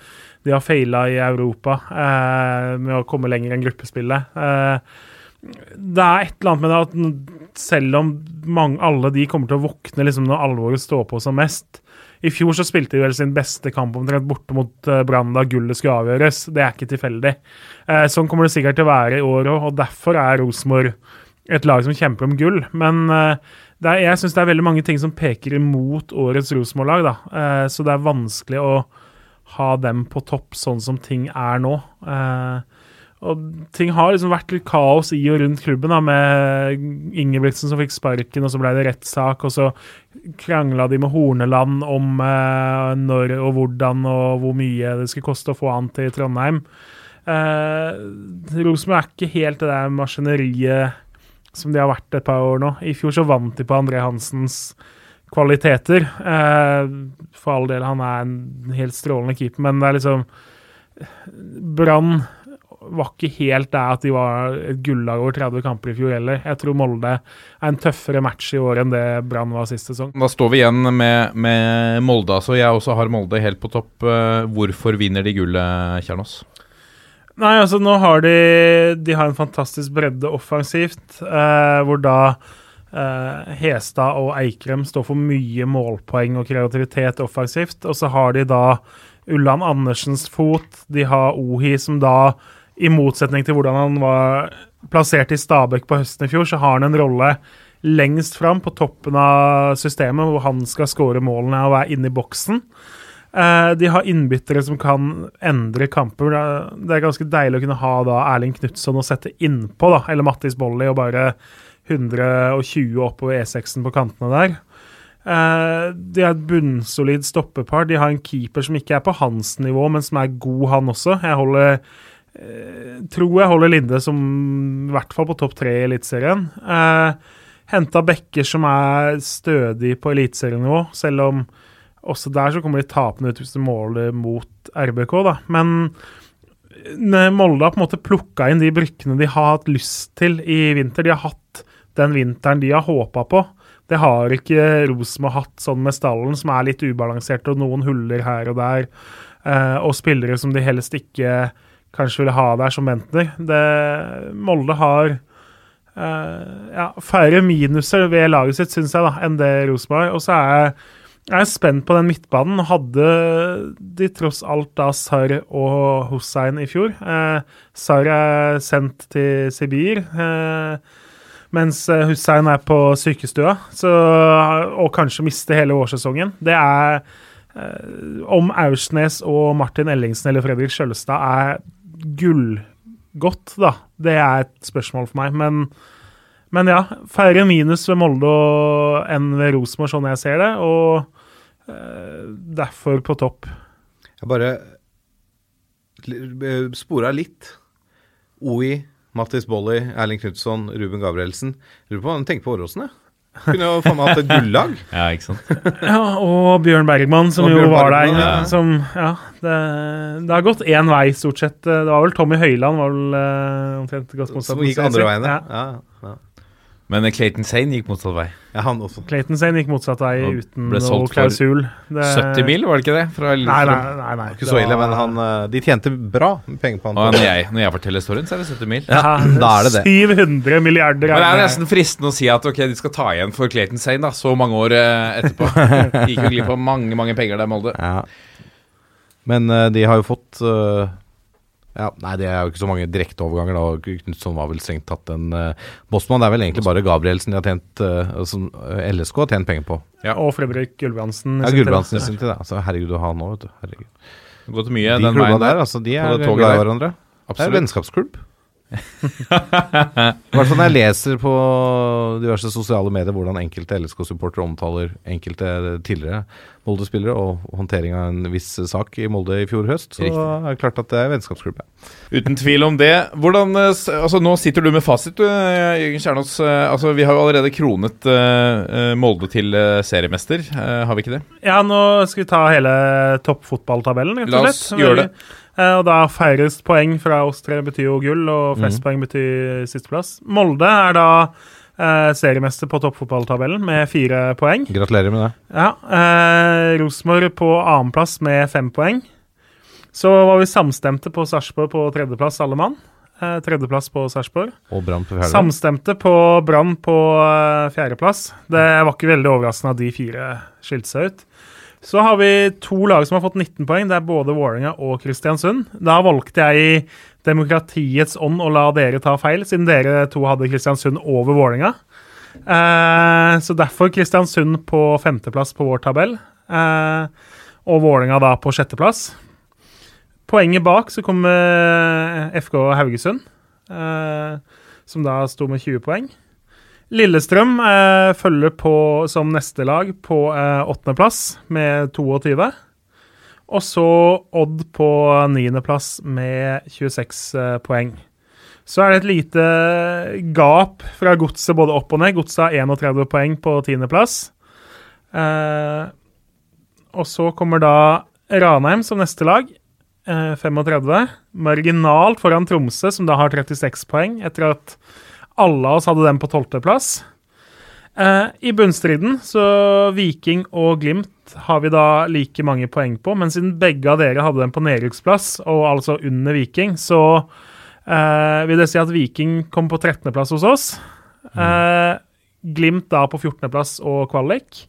De har feila i Europa eh, med å komme lenger enn gruppespillet. Eh, det er et eller annet med det at selv om mange, alle de kommer til å våkne liksom når alvoret står på som mest I fjor så spilte de vel sin beste kamp omtrent borte mot uh, Brann da gullet skulle avgjøres. Det er ikke tilfeldig. Eh, sånn kommer det sikkert til å være i år òg, og derfor er Rosenborg et lag som kjemper om gull. Men eh, er, jeg syns det er veldig mange ting som peker imot årets Rosenborg-lag. da. Eh, så det er vanskelig å ha dem på topp sånn som ting er nå. Eh, og ting har liksom vært litt kaos i og rundt klubben, da, med Ingebrigtsen som fikk sparken, og så ble det rettssak, og så krangla de med Horneland om eh, når og hvordan og hvor mye det skulle koste å få han til Trondheim. Eh, Rosenborg er ikke helt det der maskineriet som de har vært et par år nå. I fjor så vant de på André Hansens kvaliteter. Eh, for all del, han er en helt strålende keeper, men det er liksom Brann var ikke helt det at de var et gullag over 30 kamper i fjor heller. Jeg tror Molde er en tøffere match i år enn det Brann var sist sesong. Da står vi igjen med, med Molde, altså. Jeg også har Molde helt på topp. Eh, Hvorfor vinner de gullet, Kjernås? Nei, altså nå har de De har en fantastisk bredde offensivt, eh, hvor da eh, Hestad og Eikrem står for mye målpoeng og kreativitet offensivt. Og så har de da Ulland Andersens fot, de har Ohi som da, i motsetning til hvordan han var plassert i Stabæk på høsten i fjor, så har han en rolle lengst fram på toppen av systemet, hvor han skal skåre målene og være inne i boksen. Eh, de har innbyttere som kan endre kamper. Det er- ganske deilig å kunne ha da Erling Knutson å sette innpå, da, eller Mattis Bolli, og bare 120 oppover E6-en på kantene der. Eh, de har et bunnsolid stoppepar. De har en keeper som ikke er på hans nivå, men som er god, han også. Jeg holder tror jeg holder Linde som i hvert fall på topp tre i Eliteserien. Eh, Henta backer som er stødig på eliteserienivå, selv om også der så kommer de tapende ut hvis de måler mot RBK, da. Men ne- Molde har på en måte plukka inn de brikkene de har hatt lyst til i vinter. De har hatt den vinteren de har håpa på. Det har ikke Rosenborg hatt sånn med stallen, som er litt ubalansert, og noen huller her og der. eh, og spillere som de helst ikke kanskje ville ha der som Bentner. Det, Molde har Uh, ja, færre minuser ved laget sitt, syns jeg, da, enn det Rosenborg. Og så er jeg, er spent på den midtbanen. Hadde de tross alt da Sarr og Hussein i fjor? Uh, Sarr er sendt til Sibir. uh, mens Hussein er på sykestua, så, og kanskje mister hele vårsesongen. Det er Om Aursnes og Martin Ellingsen eller Fredrik Skjølstad er gullgodt, da. Det er et spørsmål for meg. Men, men ja, færre minus ved Molde enn ved Rosenborg, sånn jeg ser det. Og eh, derfor på topp. Jeg bare spora litt. OI, Mattis Bolli, Erling Knutson, Ruben Gabrielsen. Lurer på hva de tenker på Åråsen, jeg. Kunne jo faen meg hatt et gullag. Ja, ikke sant? Ja, og Bjørn Bergman, som Og jo Bjørn var der. Ja. Som, ja, det, det har gått én vei, stort sett. Det var vel Tommy Høiland var vel uh, omtrent. Som gikk andre veien, Ja. ja. Men Clayton Sane gikk motsatt vei. Ja, han også. Clayton Sane gikk motsatt vei Og uten ble noe klausul. Det- 70 mil, var det ikke det? Fra Nei, nei, nei. nei. Ikke så ille, men han, eh, de tjente bra med penger på han. Og når jeg, når jeg forteller storyen, så er det 70 mil. Ja, da er det det. 700 milliarder. Men det er nesten fristende å si at ok, de skal ta igjen for Clayton Sane da, så mange år etterpå. etterpå. Gikk jo glipp av mange mange penger der, Molde. Ja. Men eh, de har jo fått eh, ja, Nei, det er jo ikke så mange direkteoverganger. da. Knutson var vel strengt tatt en uh, Bosman. Det er vel egentlig bare Gabrielsen de har tjent, uh, som eh, LSK har tjent penger på. Og Fredrik Gulbrandsen. Ja. Gulbrandsen i sin tid. Altså, herregud å ha nå, vet du. Herregud. Gått mye De den veien der, altså, de er det glad i hverandre. hverandre. Det er en vennskapsklubb. I hvert fall når jeg leser på diverse sosiale medier hvordan enkelte LSK-supportere omtaler enkelte tidligere Molde-spillere og håndtering av en viss sak i Molde i fjor høst, så Riktig. er det klart at det er vennskapsklubb. Uten tvil om det. Hvordan, eh, altså Nå sitter du med fasit, eh, Jørgen Kjernås. Eh, Altså, vi har jo allerede kronet Molde til seriemester, har vi ikke det? Ja, nå skal vi ta hele toppfotballtabellen, rett La oss gjøre det. Eh, og da færrest poeng fra oss tre betyr jo gull, og flest mm. poeng betyr sisteplass. Molde er da eh, seriemester på toppfotballtabellen med fire poeng. Gratulerer med det. Ja, eh, Rosenborg på annenplass med fem poeng. Så var vi samstemte på Sarpsborg på tredjeplass, alle mann. Eh, tredjeplass på Sarpsborg. Og Brann på fjerde. Samstemte på Brann på eh, fjerdeplass. Det var ikke veldig overraskende at de fire skilte seg ut. Så har vi to lag som har fått 19 poeng. Det er både Vålerenga og Kristiansund. Da valgte jeg i demokratiets ånd å la dere ta feil, siden dere to hadde Kristiansund over Vålerenga. Eh, så derfor Kristiansund på femteplass på vår tabell, eh, og Vålerenga da på sjetteplass. Poenget bak så kommer FK Haugesund, eh, som da sto med 20 poeng. Lillestrøm eh, følger på som neste lag på eh, åttendeplass med 22. Og så Odd på niendeplass med 26 eh, poeng. Så er det et lite gap fra godset både opp og ned. Godset har 31 poeng på tiendeplass. Eh, og så kommer da Ranheim som neste lag. Eh, 35. Marginalt foran Tromsø, som da har 36 poeng, etter at alle av oss hadde dem på tolvteplass. Eh, I bunnstriden, så Viking og Glimt har vi da like mange poeng på, men siden begge av dere hadde dem på nedrykksplass, og altså under Viking, så eh, vil det si at Viking kom på 13.-plass hos oss. Eh, Glimt da på 14.-plass og kvalik.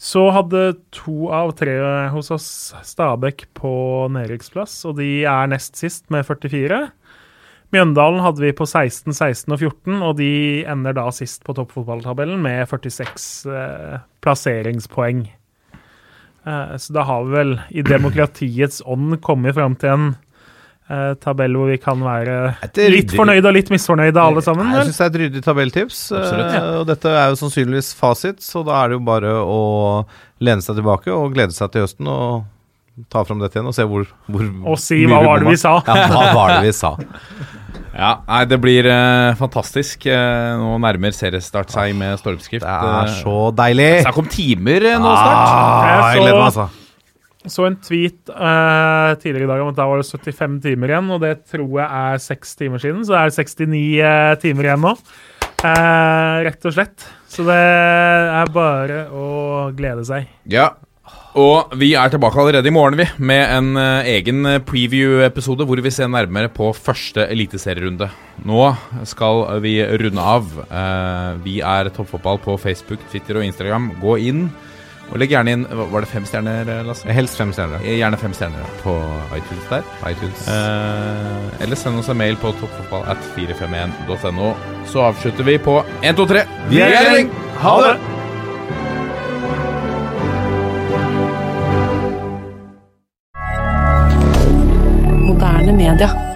Så hadde to av tre hos oss Stabæk på nedrykksplass, og de er nest sist med 44. Mjøndalen hadde vi på 16, 16 og 14, og de ender da sist på toppfotballtabellen med 46 eh, plasseringspoeng. Eh, så da har vi vel i demokratiets ånd kommet fram til en eh, tabell hvor vi kan være litt fornøyde og litt misfornøyde alle sammen. Jeg syns det er et ryddig tabelltips. Eh, Og dette er jo sannsynligvis fasit, så da er det jo bare å lene seg tilbake og glede seg til høsten og ta fram dette igjen og se hvor, hvor Og si mye hva var det vi sa? Ja, hva var det vi sa? Ja, nei, Det blir uh, fantastisk. Uh, nå nærmer seriestart seg med stormskrift. Det er Eh, så deilig! Snakk om timer uh, nå snart. Ah, jeg så- gleder meg, altså. Så en tweet uh, tidligere i dag om at da var det 75 timer igjen, og det tror jeg er seks timer siden, så det er 69 uh, timer igjen nå. uh, rett og slett. Så det er bare å glede seg. Ja. Og vi er tilbake allerede i morgen, vi, med en eh, egen eh, preview-episode hvor vi ser nærmere på første eliteserierunde. Nå skal vi runde av. Eh, vi er Toppfotball på Facebook, Twitter og Instagram. Gå inn og legg gjerne inn Var det fem stjerner, Lasse? Helst fem stjerner Gjerne fem stjerner på iTunes der. iTunes. Eh, eller send oss en mail på toppfotball at 451.no. Så avslutter vi på 1, 2, 3. Vi er i! Ha det! medier.